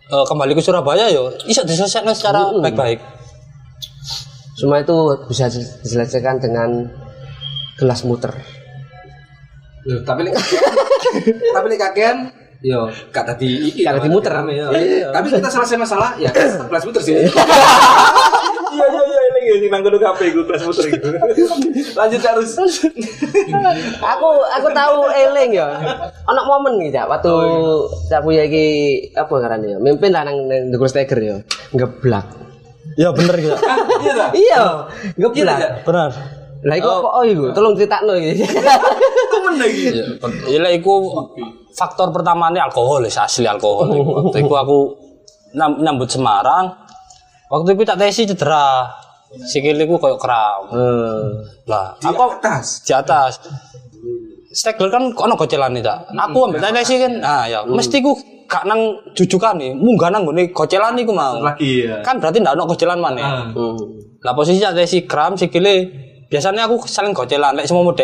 eh, kembali ke Surabaya yo iso diselesaikan secara baik-baik. Semua itu bisa diselesaikan dengan gelas muter. Loh, tapi tapi lek kakean yo gak tadi iki Gak tadi muter. rame, yo. tapi kita selesai masalah ya kelas muter sih iya iya iya ini nang kono kafe gue kelas muter gitu lanjut terus aku aku tahu eling ya. Ana momen iki Cak, waktu Cak punya iki apa ngarane ya? Mimpin lah nang nang The Ghost Tiger ya. Ngeblak. Ya bener gitu. iya dah Iya, ngeblak. bener. Lah iku apa oh iku? Tolong critakno iki. temen lagi Ya, lah iku faktor pertama ini alkohol ya asli alkohol. iku. Waktu itu aku nam- nyambut Semarang. Waktu itu tak tesi cedera. Sikiliku koyo kram. Eh, Lah, di aku atas di atas. Stegler kan kono gocelan nih, Cak. Aku ambil tak tesi kan. Nah, ya mesti ku gak nang jujukan nih, munggah nang gone gocelan iku mau. lagi ya Kan berarti ndak ono gocelan mana? Ah. hmm. Lah posisi tak tesi kram sikile biasanya aku saling gocelan lek semua mode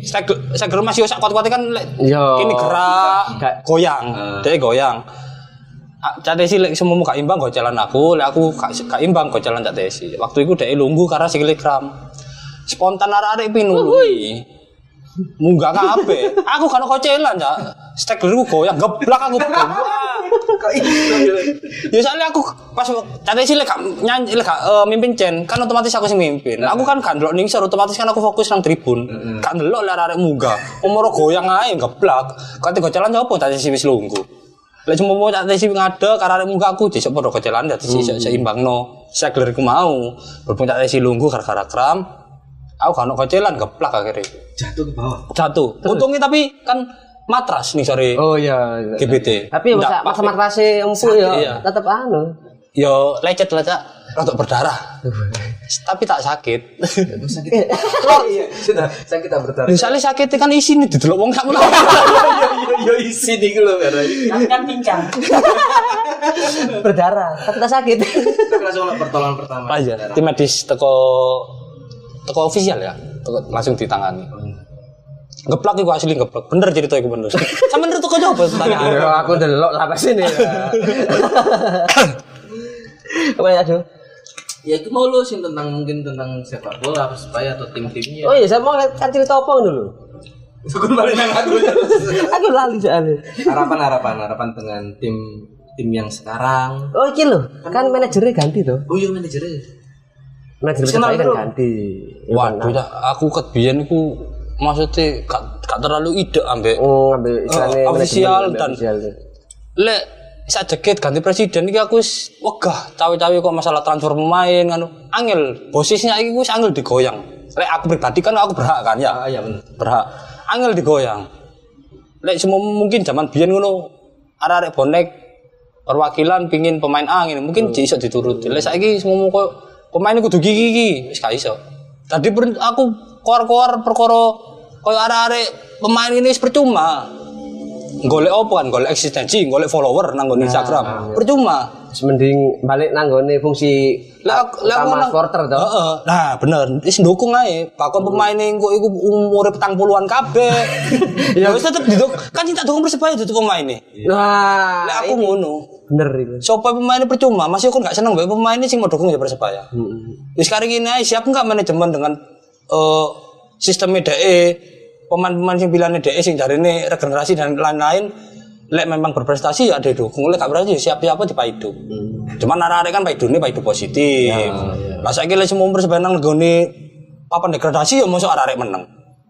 stegler stegler masih sak kuat-kuat kan lek Yo. ini gerak Gak- goyang dia goyang Ah, Cak Desi lek semua gak imbang gocelan aku. Lek aku gak, gak imbang gocelan Cak Desi waktu itu dia lunggu karena sikile kram spontan arek-arek pinului munggah kabeh. Aku kan gocelan Cak. Steglerku goyang geblak aku ya soalnya aku pas Cak Desi lek gak nyanyi lek gak eh, mimpin Chen kan otomatis aku sing mimpin. Aku kan gak ndelok ningsor otomatis kan aku fokus nang tribun. Gak ndelok lek arek munggah. Umur goyang ae geblak. Kate gocelan opo Cak? Desi wis lunggu Lek cuma mau tak tesi ngade karena ada muka aku disok podo kecelan ya tesi hmm. seimbang no. Saya ku mau berpun tak tesi lunggu gara-gara kram. Aku kan kecelan geplak akhirnya. jatuh ke bawah Jatuh. Untungnya tapi kan matras nih sore Oh iya. GBT. Tapi ya masa masa matrase empuk ya, Iya. tetep anu. Yo lecet cak. Rotok berdarah. Tapi tak sakit. sakit iya sudah sakit tak berdarah Misalnya sakit kan isi nih didelok wong sak menawa. iya iya iya isi nih lo kan kan pincang Berdarah, tapi tak sakit. kita langsung lah pertolongan pertama Aja. Tim medis teko teko ofisial ya. Teko, langsung ditangani. Geplak iku asli geplak. Bener cerita iku bener. Sama bener teko coba tanya. Ya, aku delok lah pas ini. Ya, aduh. Ya itu mau lo sih tentang mungkin tentang sepak bola supaya atau tim-timnya Oh iya, saya mau kan cerita apa dulu. Sukun balik nang aku Aku lali soalnya. harapan harapan harapan dengan tim tim yang sekarang Oh iki lho, kan manajernya ganti tuh. oh iya manajernya Manajer Persebaya kan ganti. Ya, Waduh, Cak, aku ket biyen iku maksudnya gak, gak terlalu ide ambek Oh, ngambil istilahnya Oh, official dan- lek saat deket ganti presiden. Iki aku wis wegah cawe-cawe kok masalah transfer pemain kan angel posisinya iki wis angel digoyang. Lek aku pribadi kan aku berhak kan ya? Ah, iya bener. berhak. Angel digoyang. Lek semua mungkin zaman biyen ngono arek-arek bonek perwakilan pingin pemain A ngene mungkin hmm. iso dituruti. Lek saiki semua kok pemain kudu gigi gigi wis gak iso. Tadi aku keluar-keluar perkara koyo arek-arek pemain ini percuma golek apa kan golek eksistensi golek follower nang nggon Instagram percuma Terus mending balik nanggone fungsi lah aku- lah nang- supporter toh. Heeh. Nah, bener. Wis ndukung ae. Bakon pemain engko iku umure petang puluhan kabeh. ya wis tetep diduk. Kan cinta dukung Persebaya itu pemain nih. Wah, Lah aku ngono. bener itu. Sopo pemainnya percuma, masih aku gak seneng bae pemain sing mau dukung ya Persebaya. Wis kari gini siap enggak manajemen dengan eh sistemnya DE pemain-pemain sing pilihannya DE sing jarine regenerasi dan lain-lain lek memang berprestasi ya didukung lek gak berarti siap-siap apa dipaidu. Cuman arek-arek kan paidune paidu positif. Lah saiki lek semua persebaya nang nggone papan degradasi ya mosok arek-arek menang.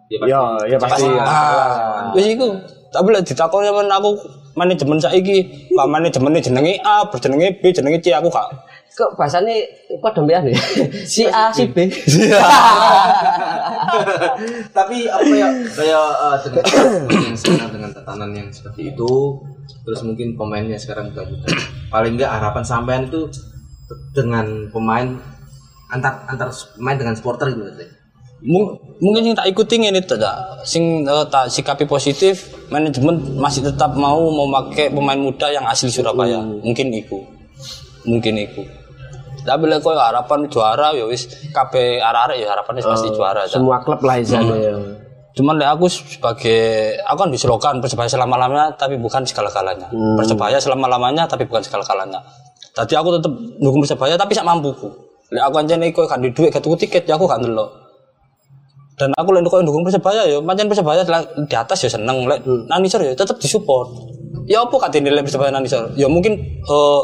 Ya, ya pasti. Ah, wis iku. Tapi lek ditakoni men aku manajemen saiki, Pak manajemennya jenenge A, berjenenge B, jenenge C aku gak. Kok bahasane kok dombean ya? Si A, si B. Tapi apa ya kayak eh, dengan sekarang dengan tatanan yang seperti itu, terus mungkin pemainnya sekarang juga juga. Paling enggak harapan sampean itu dengan pemain antar antar pemain dengan supporter gitu. Mung- mungkin yang tak ikuti ini tidak sing eh, tak sikapi positif manajemen masih tetap mau memakai pemain muda yang asli Surabaya mungkin iku mungkin iku tapi lek koyo harapan juara ya wis kabeh arek-arek ya harapannya pasti juara. Semua klub lah isane ya. Cuman lek aku sebagai aku kan di slogan persebaya selama lamanya tapi bukan segala galanya. Persebaya selama lamanya tapi bukan segala galanya. Tadi aku tetap dukung persebaya tapi sak mampuku. Lek aku anjane iku di duit gak tuku tiket ya aku gak ndelok. Dan aku lek dukung dukung persebaya ya pancen persebaya di atas ya seneng lek nanisor ya tetap disupport. Ya apa katene lek persebaya nanisor? Ya mungkin eh,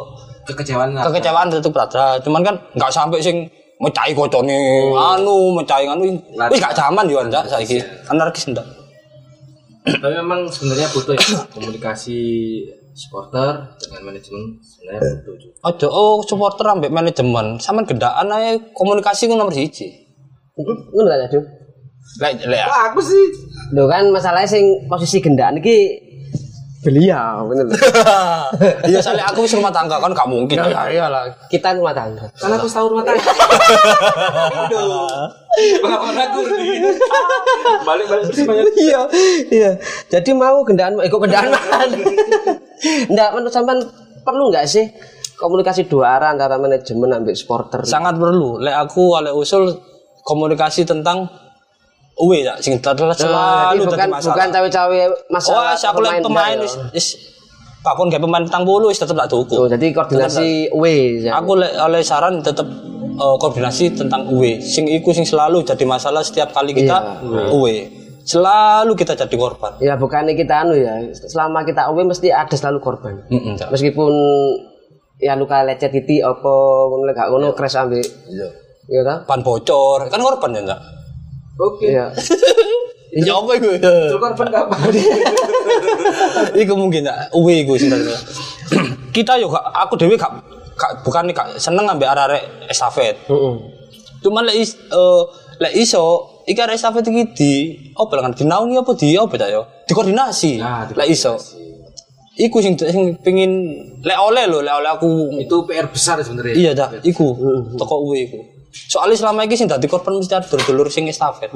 Kekecewaan lah. kekecewaan tetap ada. Cuman kan nggak sampai sing mecahi kocone anu mecahi anu wis gak zaman yo ndak saiki anarkis ndak Tapi memang sebenarnya butuh ya komunikasi supporter dengan manajemen sebenarnya butuh juga. Ojo, oh supporter ambek manajemen, sampean gendaan ae komunikasi ku nomor siji. Ngono gak Cuk? Lek lek aku sih Lho kan masalahnya sing posisi gendaan iki beliau bener. Iya soalnya aku wis rumah tangga kan gak mungkin. Ya iyalah, kita rumah tangga. karena aku tahu rumah tangga. Pengalaman aku balik-balik persebaya. Iya, iya. Jadi mau gendaan, ikut gendaan mana? Enggak, menurut sampean perlu nggak sih komunikasi dua arah antara manajemen ambil supporter? Sangat perlu. Lek aku oleh usul komunikasi tentang uwe ya sing selalu bukan dadi masalah. bukan cawe-cawe Oh, masalah aku lek pemain enggak wis ya. wis Pakon kayak pemain tentang bulu wis tetep tak tuku. Jadi koordinasi away ya. Aku le- oleh saran tetap eh, koordinasi tentang UE. Sing iku sing selalu jadi masalah setiap kali kita UE. Selalu kita jadi korban. Ya bukannya kita anu ya, selama kita away mesti ada selalu korban. Mm-mm, Cak. Meskipun ya luka lecet titik apa ngono gak ngono crash ambek. Iya ta? Pan bocor, kan korban ya enggak? Oke. Iya. Ya apa iku? Itu korban kapan? Iku mungkin ya, UE iku sebenarnya. kita yo aku dewe gak, gak bukan gak seneng ambek arek estafet. Heeh. Cuman lek is, eh, lek iso iki arek estafet iki di lah kan dinaungi apa di apa ta yo? Dikoordinasi. Nah, lek iso. Iku sing sing pengin lek oleh lho, lek oleh aku Itu PR besar sebenarnya. Iya dak, iku toko uwe iku. Soalnya selama ini sing dadi korban mesti ada dulur-dulur sing estafet.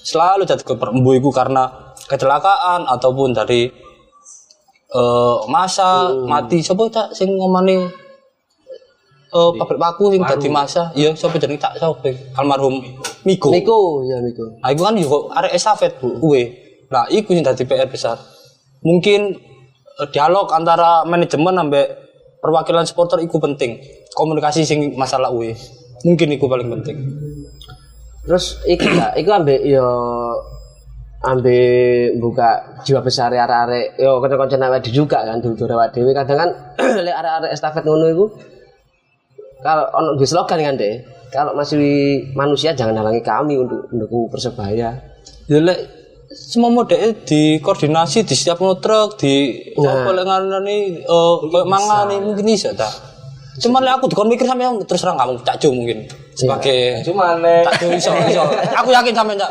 Selalu jadi korban embu iku karena kecelakaan ataupun dari eh masa mati. Sopo tak sing ngomane eh pabrik paku sing dadi masa. Iya, sapa jenenge tak sapa? Almarhum Miko. Miko, ya Miko. Nah, iku kan juga arek estafet uwe. Nah, iku sing dadi PR besar. Mungkin eh, dialog antara manajemen ambek perwakilan supporter iku penting. Komunikasi sing masalah uwe. Mungkin iku paling penting. Terus iku ya, iku ambek yo ambek buka jiwa besar arek-arek yo kanca-kanca awake dhewe juga kan dulur awake dhewe. Kadang kan lek arek-arek estafet ngono iku kalau ono di slogan kan deh kalau masih manusia jangan halangi kami untuk mendukung persebaya. Ya lek semua model di koordinasi di setiap truk di Nah. apa lek ngarani eh kayak mangan nih mungkin bisa tak cuman lek aku dikon mikir sampe yang terus terang kamu cak Ju mungkin sebagai Cuma nek cak Ju iso iso aku yakin sampe cak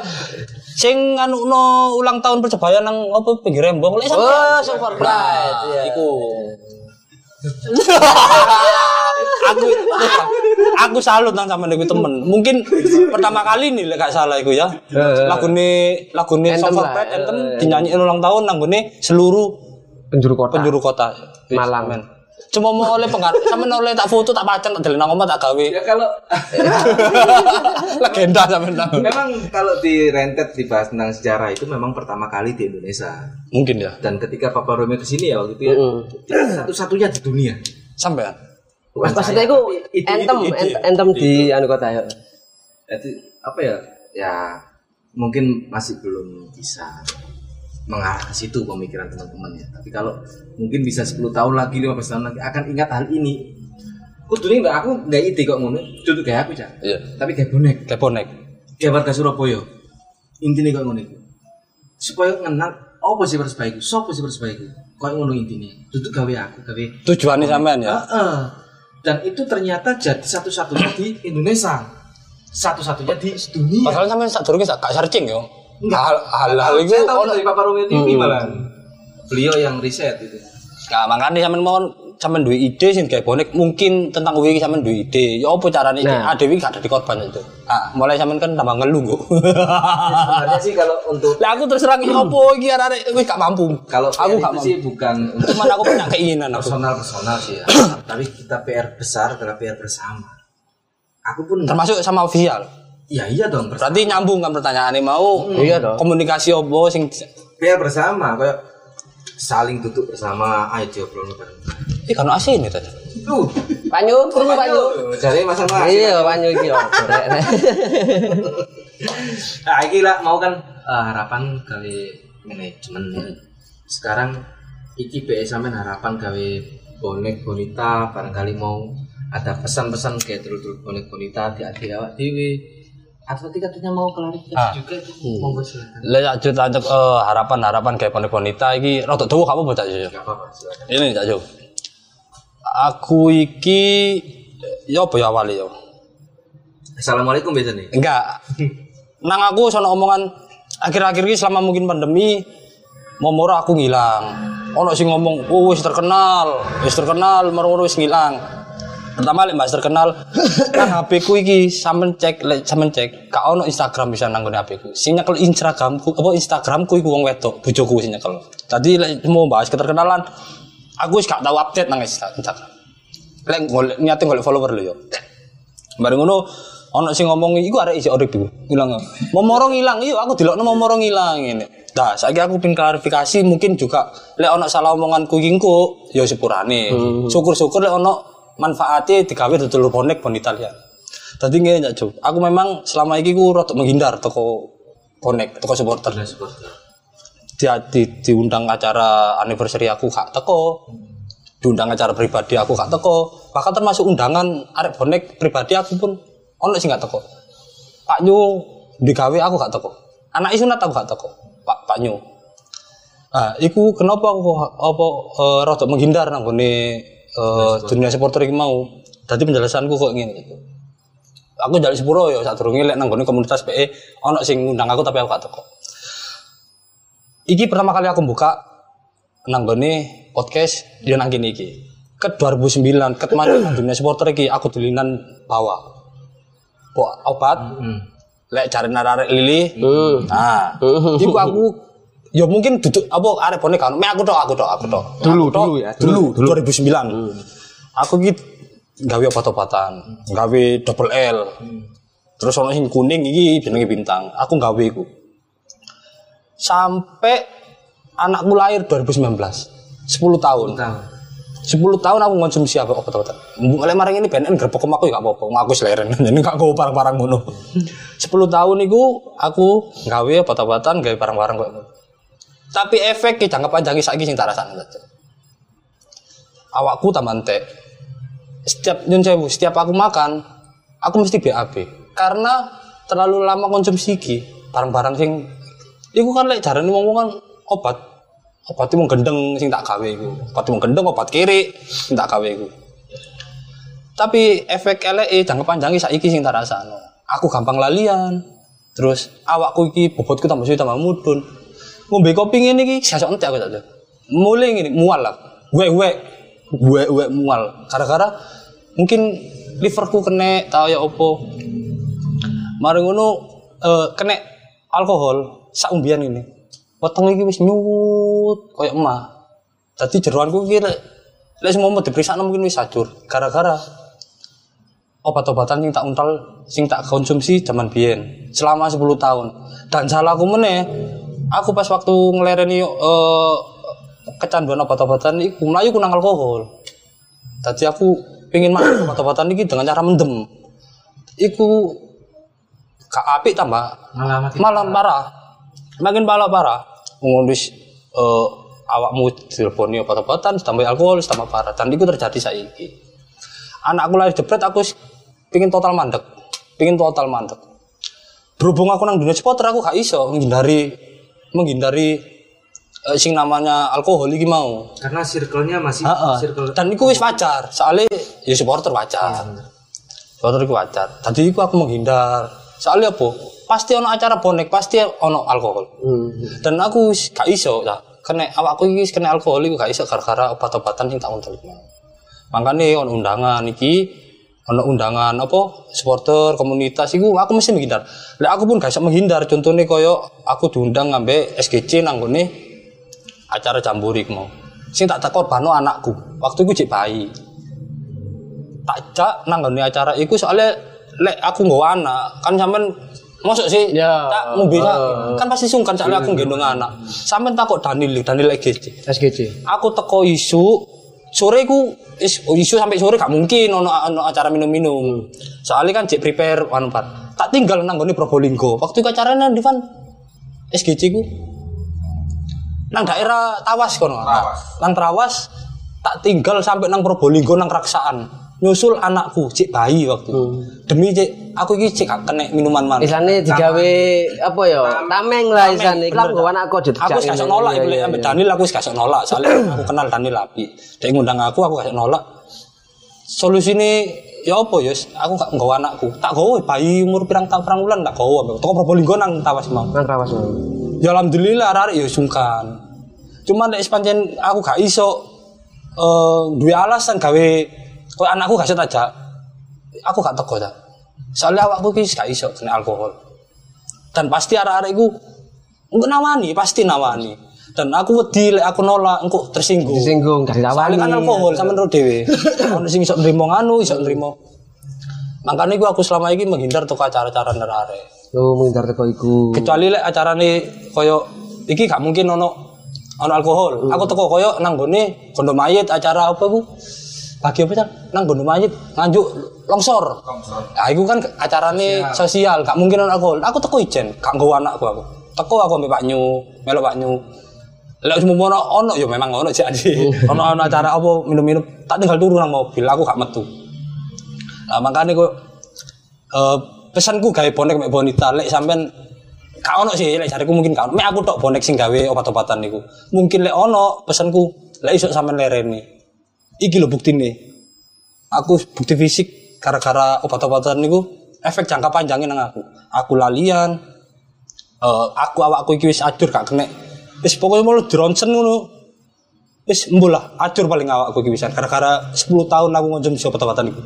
sing anu no ulang tahun persebaya nang apa pinggir rembong lek sampe Oh, super bright. Iya. iku aku aku salut nang sama iku temen mungkin pertama kali nih lek gak salah iku ya lagune lagune Anthem Super lah. Pride Anthem dinyanyiin ulang tahun nang gone seluruh Penjuru kota. penjuru kota Malang. Cuma mau oleh pengaruh sama oleh tak foto tak pacang tak deleng nang omah tak gawe ya kalau legenda sama nang memang kalau di rentet dibahas tentang sejarah itu memang pertama kali di Indonesia. mungkin ya Dan ketika Papa Romeo ke sini ya waktu itu ya, satu-satunya di dunia. sampean Mas maksudnya itu ant- anthem di anu kota ya. Jadi apa ya? Ya mungkin masih belum bisa mengarah ke situ pemikiran teman-teman ya. Tapi kalau mungkin bisa 10 tahun lagi, 15 tahun lagi akan ingat hal ini. Kudu nggak aku nggak ide kok ngono. Duduk kayak aku cak. iya Tapi kayak bonek. kayak bonek Kayak warga Surabaya. Intinya kok ngono iku. Supaya ngenal apa sih persebaya iku? Sopo sih persebaya iku? Kok ngono intinya. Duduk gawe aku, gawe tujuannya sampean ya Heeh. Dan itu ternyata jadi satu-satunya di Indonesia. Satu-satunya di dunia. masalahnya sampean sak durunge sak searching yo Enggak. hal hal hal itu Saya tahu dari Papa Romeo TV malah. Beliau yang riset itu. Nah, makanya sampean mau sampean duwe ide sing kayak bonek mungkin tentang kuwi sampean duwe ide. Ya apa carane iki? Nah. Ah Dewi gak ada di korban itu. Ah, mulai sampean kan tambah ngeluh kok. Sebenarnya sih kalau untuk Lah aku terus terang iki opo iki arek wis gak mampu. kalau aku gak sih bukan untuk Cuman aku punya keinginan aku. personal personal sih ya. Tapi kita PR besar adalah PR bersama. Aku pun Termasuk sama visual. Ya iya dong bersama. Berarti nyambung kan pertanyaannya mau Iya dong. komunikasi opo sing PR bersama kayak saling duduk bersama ayo diobrol bareng. eh kan asin itu. Tuh, Panyu, krungu Panyu. jadi Mas Mas. Iya, Panyu iki yo. Gorek. Nah, iki lah mau kan eh, harapan gawe manajemen. Sekarang iki BE sampean harapan gawe bonek bonita barangkali mau ada pesan-pesan kayak dulu-dulu bonek bonita di adik awak atau tadi katanya mau klarifikasi Ah. juga monggo silakan Lah ya cerita untuk eh, harapan-harapan kayak bonek bonita iki rada dawa kamu apa-apa silakan Ini Cak Jo. Aku iki ya apa ya awalnya ya? Assalamualaikum biasa nih Enggak. Nang aku sono omongan akhir-akhir ini selama mungkin pandemi momoro aku ngilang. Ono sing ngomong, "Oh, wis terkenal, wis terkenal, moro-moro wis ngilang." Pertama lek Mas terkenal, nang HP ku iki sampean cek, lek sampean cek, gak ono Instagram bisa nang HP ku. Sing nyekel Instagramku, apa Instagramku iku wong wedok, bojoku sing nyekel. Tadi lek mau bahas keterkenalan, aku wis gak tau update nang Insta- Instagram. Lek golek niate golek follower lho yo. Bareng ngono ono sing ngomong iku arek isi urip iku. Ilang. Momoro ngilang, iya aku delokno momoro ngilang ngene. Nah, saiki aku pin klarifikasi mungkin juga lek ono salah omonganku iki engko ya sepurane. Syukur-syukur lek ono manfaatnya digawe dodol bonek bon Italia. Tadi Cak Jo, aku memang selama iki ku rada menghindar toko bonek, toko supporter. supporter Dia di, diundang acara anniversary aku gak teko. Diundang acara pribadi aku gak teko. Bahkan termasuk undangan arek bonek pribadi aku pun ono sing gak teko. Pak Nyu digawe aku gak teko. Anak sunat aku gak teko. Pak Pak Nyu. Ah, iku kenapa aku apa rada menghindar nang gone eh, dunia supporter iki mau. Dadi penjelasanku kok ngene iki. Aku jaluk sepuro ya saat durunge lek nang gone komunitas PE ono sing ngundang aku tapi aku gak teko. Iki pertama kali aku buka nang gone podcast dia nang kene iki. Ke 2009 ket maneh nang dunia supporter iki aku dolinan bawa. Kok obat hmm. lek cari nararek lili. Hmm. Nah, iku aku ya mungkin duduk apa arek bonek kan. Me aku tok, aku tok, aku tok. Dulu, Aku dulu ya, Dulu, 2009. Aku ki gawe obat-obatan, gawe double L. Terus ono sing kuning iki jenenge bintang. Aku gawe iku. Sampai anakku lahir 2019. 10 tahun. tahu 10 tahun aku konsumsi apa obat-obatan. Mulai marang ini BNN grebek aku ya gak apa-apa, ngaku seleren. Jadi gak gue barang-barang ngono. 10 tahun itu aku gawe obat-obatan, gawe barang-barang kok. Tapi efek jangka panjang saiki sing tak rasakno Cak. Awakku tambah entek. Setiap nyun setiap aku makan, aku mesti BAB. Karena terlalu lama konsumsi iki, barang-barang sing Iku kan lek jarane wong kan obat. Obat itu gendeng sing tak gawe iku. Obat itu gendeng obat kiri sing tak gawe iku. Tapi efek eleke jangka panjang saiki sing tak. Aku gampang lalian. Terus awakku iki bobotku tambah suwi tambah mudun. Ngombe kopi ngene iki sesuk entek aku tak. Mulai ngene mual lah. Gue gue mual. Gara-gara mungkin liverku kena tau ya opo. Mari ngono eh, kena alkohol sak umbian ini. Weteng iki wis nyut koyo emah. Dadi jeroanku iki lek lek mau diperiksa mungkin wis ajur gara-gara obat-obatan sing tak untal sing tak konsumsi zaman biyen selama 10 tahun. Dan salahku meneh aku pas waktu ngelereni eh, kecanduan obat-obatan iku mlayu ku nang alkohol. Tadi aku pengen makan obat-obatan ini dengan cara mendem. Iku gak apik tambah Malah malah parah. makin parah parah ngondis eh awakmu dileboni obat-obatan tambah alkohol tambah parah. Dan itu terjadi saiki. Anakku lahir jebret aku pingin total mandek. Pingin total mandek. Berhubung aku nang dunia supporter aku gak iso menghindari menghindari eh, sing namanya alkohol iki mau Karena circle-nya masih Heeh. circle Dan itu wis wajar, soalnya ya supporter wajar. supporter itu wajar. Tadi itu aku menghindar. Soalnya apa? Pasti ono acara bonek, pasti ono alkohol. Hmm. Dan aku wis gak iso ya. Kena awakku iki wis kena alkohol iku gak iso gara-gara obat-obatan sing tak untul mau. Makanya ono undangan iki ono undangan apa supporter komunitas iku aku mesti menghindar. Lek aku pun gak iso menghindar. Contohnya koyo aku diundang ngambe SGC nang gone acara jamburi iku mau. Sing tak korbanno anakku. Waktu iku cek bayi. Tak jak nang gone acara iku soalnya lek aku nggawa anak kan sampean Masuk sih, Ya. tak bisa, Heeh. kan pasti sungkan soalnya aku gendong anak. Sampai takut Daniel, Daniel EGC. SGC. Aku teko isu, sore ku is, isu sampai sore gak mungkin ono, ono acara minum-minum. Soalnya kan cek prepare one part. Tak tinggal nang gone Probolinggo. Waktu itu acaranya di Van SGC ku nang daerah Tawas kono. Nang Trawas tak tinggal sampai nang Probolinggo nang Raksaan. Nyusul anakku, cek bayi waktu. itu. Demi cek aku iki cek gak kena minuman mana. Isane digawe apa ya? Tameng lah isane. Iku Bener, aku tak. anakku aja Aku wis nolak iku lek ambek Daniel aku wis nolak soalnya aku kenal Daniel api. Dia ngundang aku aku iso nolak. Solusine ya apa ya aku gak nggawa anakku. Tak gawe bayi umur pirang tahun pirang bulan tak gawe. Toko Probolinggo nang Tawas mau. Nang rawas. Ya alhamdulillah arek ya sungkan. Cuman nek sepanjen aku gak iso eh duwe alasan gawe koyo anakku gak tajak. Aku gak teko ta. Soalnya awakku ki gak iso kena alkohol. Dan pasti arek-arek iku nawani, pasti nawani. Dan aku wedi lek aku nolak engko tersinggung. Disinggung gak ditawani. Soalnya kan alkohol sama ro dhewe. Ono sing iso nrimo nganu, iso nrimo. Makanya iku aku selama ini menghindar toko acara-acara nerare. Lu menghindar teko iku. kecuali lek acarane koyo iki gak mungkin ono ono alkohol. Aku teko koyo nang gone gondo mayit acara apa bu? Bagi apa Cak? Nang gondo mayit nganjuk longsor. Nah, iku kan acarane sosial, gak mungkin ono alkohol. Aku teko ijen, gak nggawa anakku aku. Teko aku ambek Pak Nyu, melok Pak Nyu. Lek semua ono ono ya memang ono jadi. ono ono acara apa minum-minum, tak tinggal turun nang mobil, aku gak metu. Nah, makanya kok eh pesanku gawe bonek mek bonita lek sampean gak ono sih lek jariku mungkin gak ono. Mek aku tok bonek sing gawe obat-obatan niku. Mungkin lek ono pesanku lek iso sampean lereni. Iki lho buktine. Aku bukti fisik gara-gara obat-obatan niku efek jangka panjangnya nang aku. Aku lalian. eh aku awakku iki wis ajur gak kena. Wis pokoknya mau dronsen ngono. Wis mbolah ajur paling awakku iki wisan gara-gara 10 tahun aku ngonsumsi obat-obatan iku.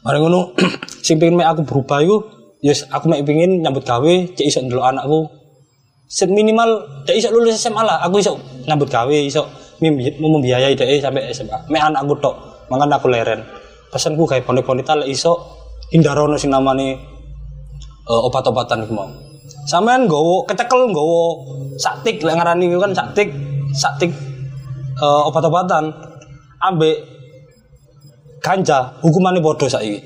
Mari ngono, sing pengen mek aku berubah iku, yes aku mek pengen nyambut gawe, cek iso ndelok anakku. Minimal cek iso lulus SMA lah, aku iso nyambut gawe, iso membiayai dhek sampai SMA. Mek anakku tok, mangan aku leren. Pesanku gawe bonek-bonita lek iso hindarono sing namane eh, obat-obatan iku mau. Sampean nggowo kecekel nggowo saktik lek ngarani kan saktik, saktik eh, obat-obatan ambek ganja hukumannya bodoh saiki.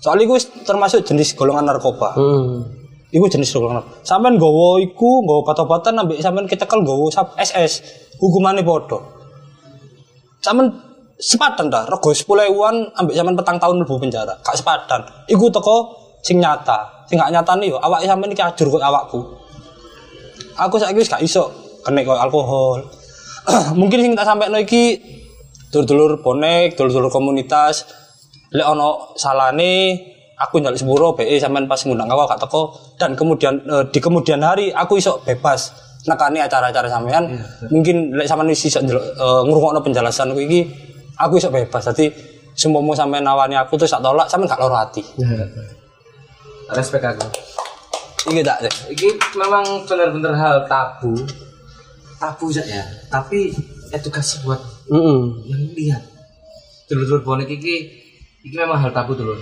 Soalnya wis termasuk jenis golongan narkoba. Hmm. Iku jenis golongan narkoba. Sampean nggawa iku nggawa obat-obatan ambek sampean kecekel sap- SS, hukumannya bodoh. Sampean sepadan dah, rego 10 ewan ambek sampean petang tahun mlebu penjara. Gak sepadan. Iku teko sing nyata. Sing gak nyatane yo awake sampean iki ajur kok awakku. aku saiki wis gak iso kena koyo alkohol. Mungkin sing tak sampekno iki dulur-dulur bonek, dulur-dulur komunitas. Lek ono salane aku njaluk sepuro BE sampean pas ngundang aku gak teko dan kemudian eh, di kemudian hari aku iso bebas nekani acara-acara sampean mungkin lek sampean wis iso njaluk eh, ngrungokno penjelasan aku iki aku iso bebas dadi sempomo sampean nawani aku terus tak tolak sampean gak loro ati Respect aku. iki tak. Ini memang benar-benar hal tabu. Tabu saja, tapi edukasi buat Heeh. yang lihat. Dulur-dulur bonek iki iki memang hal tabu dulur.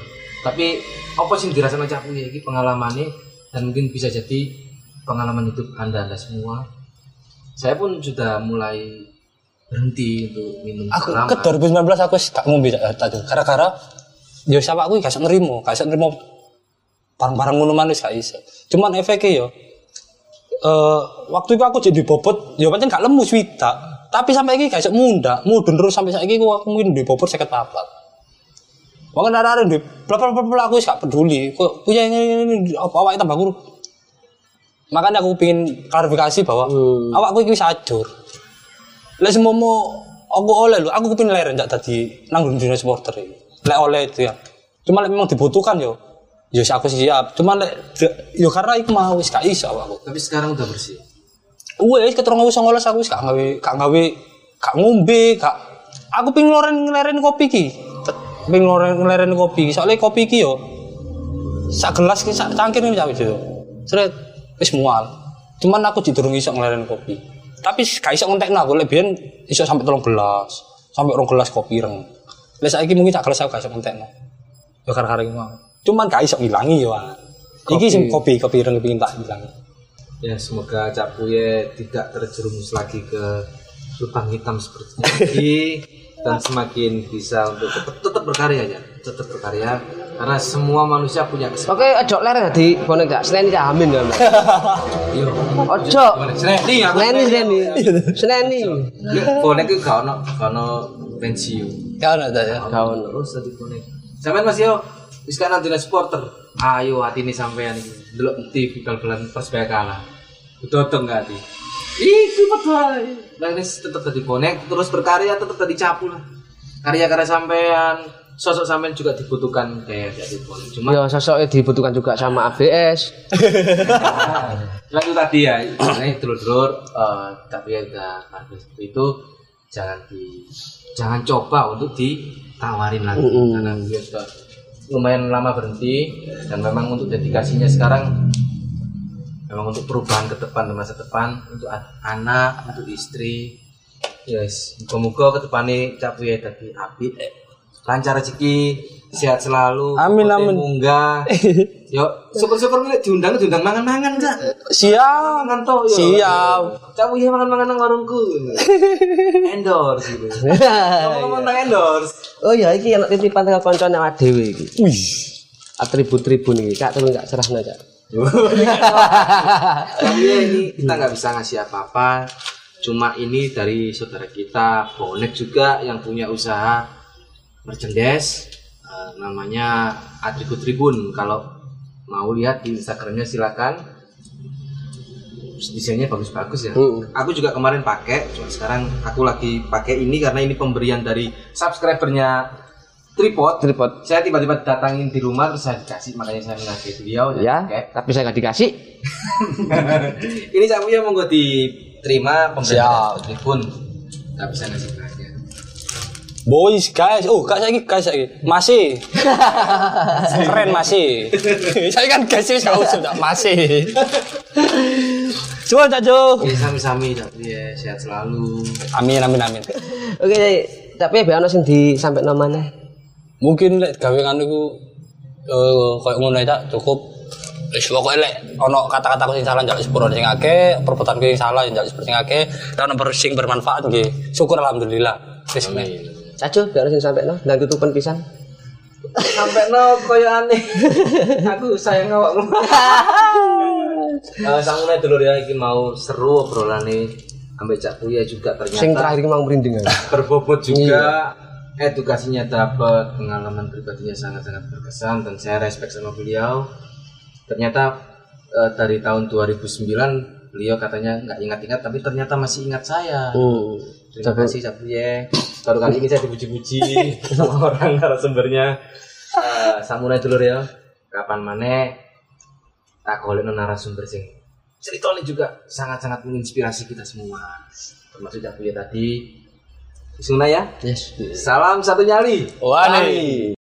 Tapi apa sih dirasa macam aku ya iki pengalamannya dan mungkin bisa jadi pengalaman hidup anda anda semua. Saya pun sudah mulai berhenti untuk minum aku ke 2019 aku wis gak ngombe tak tak gara-gara yo siapa aku nrimo gak iso nrimo barang-barang ngono manis gak iso. Cuman efeknya yo eh waktu itu aku jadi bobot yo pancen gak lemu swita tapi sampai iki gak iso munda mudun terus sampai saiki aku aku mungkin di bobot 54 Wong ada ada di bla aku wis gak peduli kok punya ini ini, ini apa awake tambah guru makanya aku pingin klarifikasi bahwa awakku iki wis ajur Lek semomo aku oleh lho, aku kepin leren jak tadi nanggung dunia supporter iki. Lek oleh itu ya. Cuma lek memang dibutuhkan yo. Yo aku siap. Cuma lek yo karena iku mau wis gak iso aku. Tapi sekarang udah bersih. Wes keterong wis ngoles aku wis gak gawe gak gawe gak ngombe, gak aku ping loren ngeleren kopi iki. Ping loren ngeleren kopi. Soalnya kopi iki yo sak gelas ki sak cangkir ini cawe yo. Seret wis mual. Cuman aku didurung iso ngeleren kopi. Tapi gak iso ngentekno aku lek biyen iso sampai tolong gelas, sampai rong gelas kopi reng. Lek saiki mungkin sak gelas aku gak iso ngentekno. Yo gara-gara iki mau. Cuman gak iso ngilangi yo. Iki sing kopi kopi reng pengin tak ilangi. Ya semoga Cak Puye tidak terjerumus lagi ke lubang hitam seperti ini dan semakin bisa untuk tetap, berkarya ya, tetap berkarya karena semua manusia punya kesempatan. Oke, ojo leren di bonek gak seneni cah amin ya. Yo. Ojo. Seneni Seneni seneni. Seneni. bonek itu gak ono gak ono pensiun. Ya ada ya. Kawan. Terus tadi bonek. Sampean Mas yo wis kan nanti supporter. Ayo hati ini sampean. Delok TV bal-balan Persebaya kalah. Betul enggak hati? Iku betul. Lah ini tetap tadi bonek terus berkarya tetap tadi capu lah. Karya-karya sampean sosok sampean juga dibutuhkan kayak jadi bonek. Cuma Ya sosoknya dibutuhkan juga sama ABS. Nah, itu tadi ya, ini dulur-dulur, eh, tapi ya udah harga seperti itu jangan di jangan coba untuk ditawarin lagi Mm-mm. karena dia sudah lumayan lama berhenti dan memang untuk dedikasinya sekarang memang untuk perubahan ke depan masa depan untuk anak, untuk istri. Yes, moga-moga ke depannya capu ya tadi api, lancar rezeki, sehat selalu, Amin, amin. munggah. Yo, syukur-syukur nih diundang diundang mangan-mangan Cak. Siap. Mangan toh. Siap. Capu ya mangan-mangan nang warungku. endorse gitu. Ngomong tentang endorse. Oh iya, iki anak titipan tengah dhewe iki. Wih. Atribut-tribun iki, Kak turun gak serahno, Kak. Tapi ya ini kita nggak bisa ngasih apa-apa. Cuma ini dari saudara kita, bonek juga yang punya usaha merchandise. eh, namanya Atribut Tribun. Kalau mau lihat di Instagramnya silakan. Desainnya bagus-bagus ya. Hmm. Aku juga kemarin pakai, cuma sekarang aku lagi pakai ini karena ini pemberian dari subscribernya Tripod. Tripod. Saya tiba-tiba datangin di rumah terus saya dikasih makanya saya ngasih beliau Ya, pakai. tapi saya gak dikasih. ini saya punya monggo diterima Siap. pemberian Tribun. Tapi saya ngasih aja. Boys, guys. Oh, kak saya guys saya masih. Keren masih. saya kan guys usah tak masih. Coba tak Jo. Oke, sami-sami tapi ya sehat selalu. Amin amin amin. Oke, tapi ya ono sing disampaikan namanya. Mungkin lek gawe ngono iku eh koyo ngono tak cukup Wis pokoke lek ana kata-kataku sing salah njaluk sepuro sing akeh, perbuatanku sing salah njaluk sepuro sing akeh, dan ono sing bermanfaat nggih. Syukur alhamdulillah. Wis nek. Cacu, biar ono sing sampaikan, dan tutupan pisan. Sampai no koyo aneh. Aku sayang awakmu. Eh sangune dulur ya iki mau seru obrolane ambek Cak Buya juga Sing ternyata terakhir iki mau merinding kan. berbobot juga edukasinya dapat pengalaman pribadinya sangat-sangat berkesan dan saya respect sama beliau. Ternyata eh, dari tahun 2009 beliau katanya nggak ingat-ingat tapi ternyata masih ingat saya. Hmm. terima kasih Sabuye baru kali ini saya dipuji-puji sama orang narasumbernya. Eh, samurai dulur ya. Kapan mana? Tak golek narasumber sing. Ceritanya juga sangat-sangat menginspirasi kita semua. Termasuk Sabuye tadi Suna ya Yes. salam satu nyali Wani.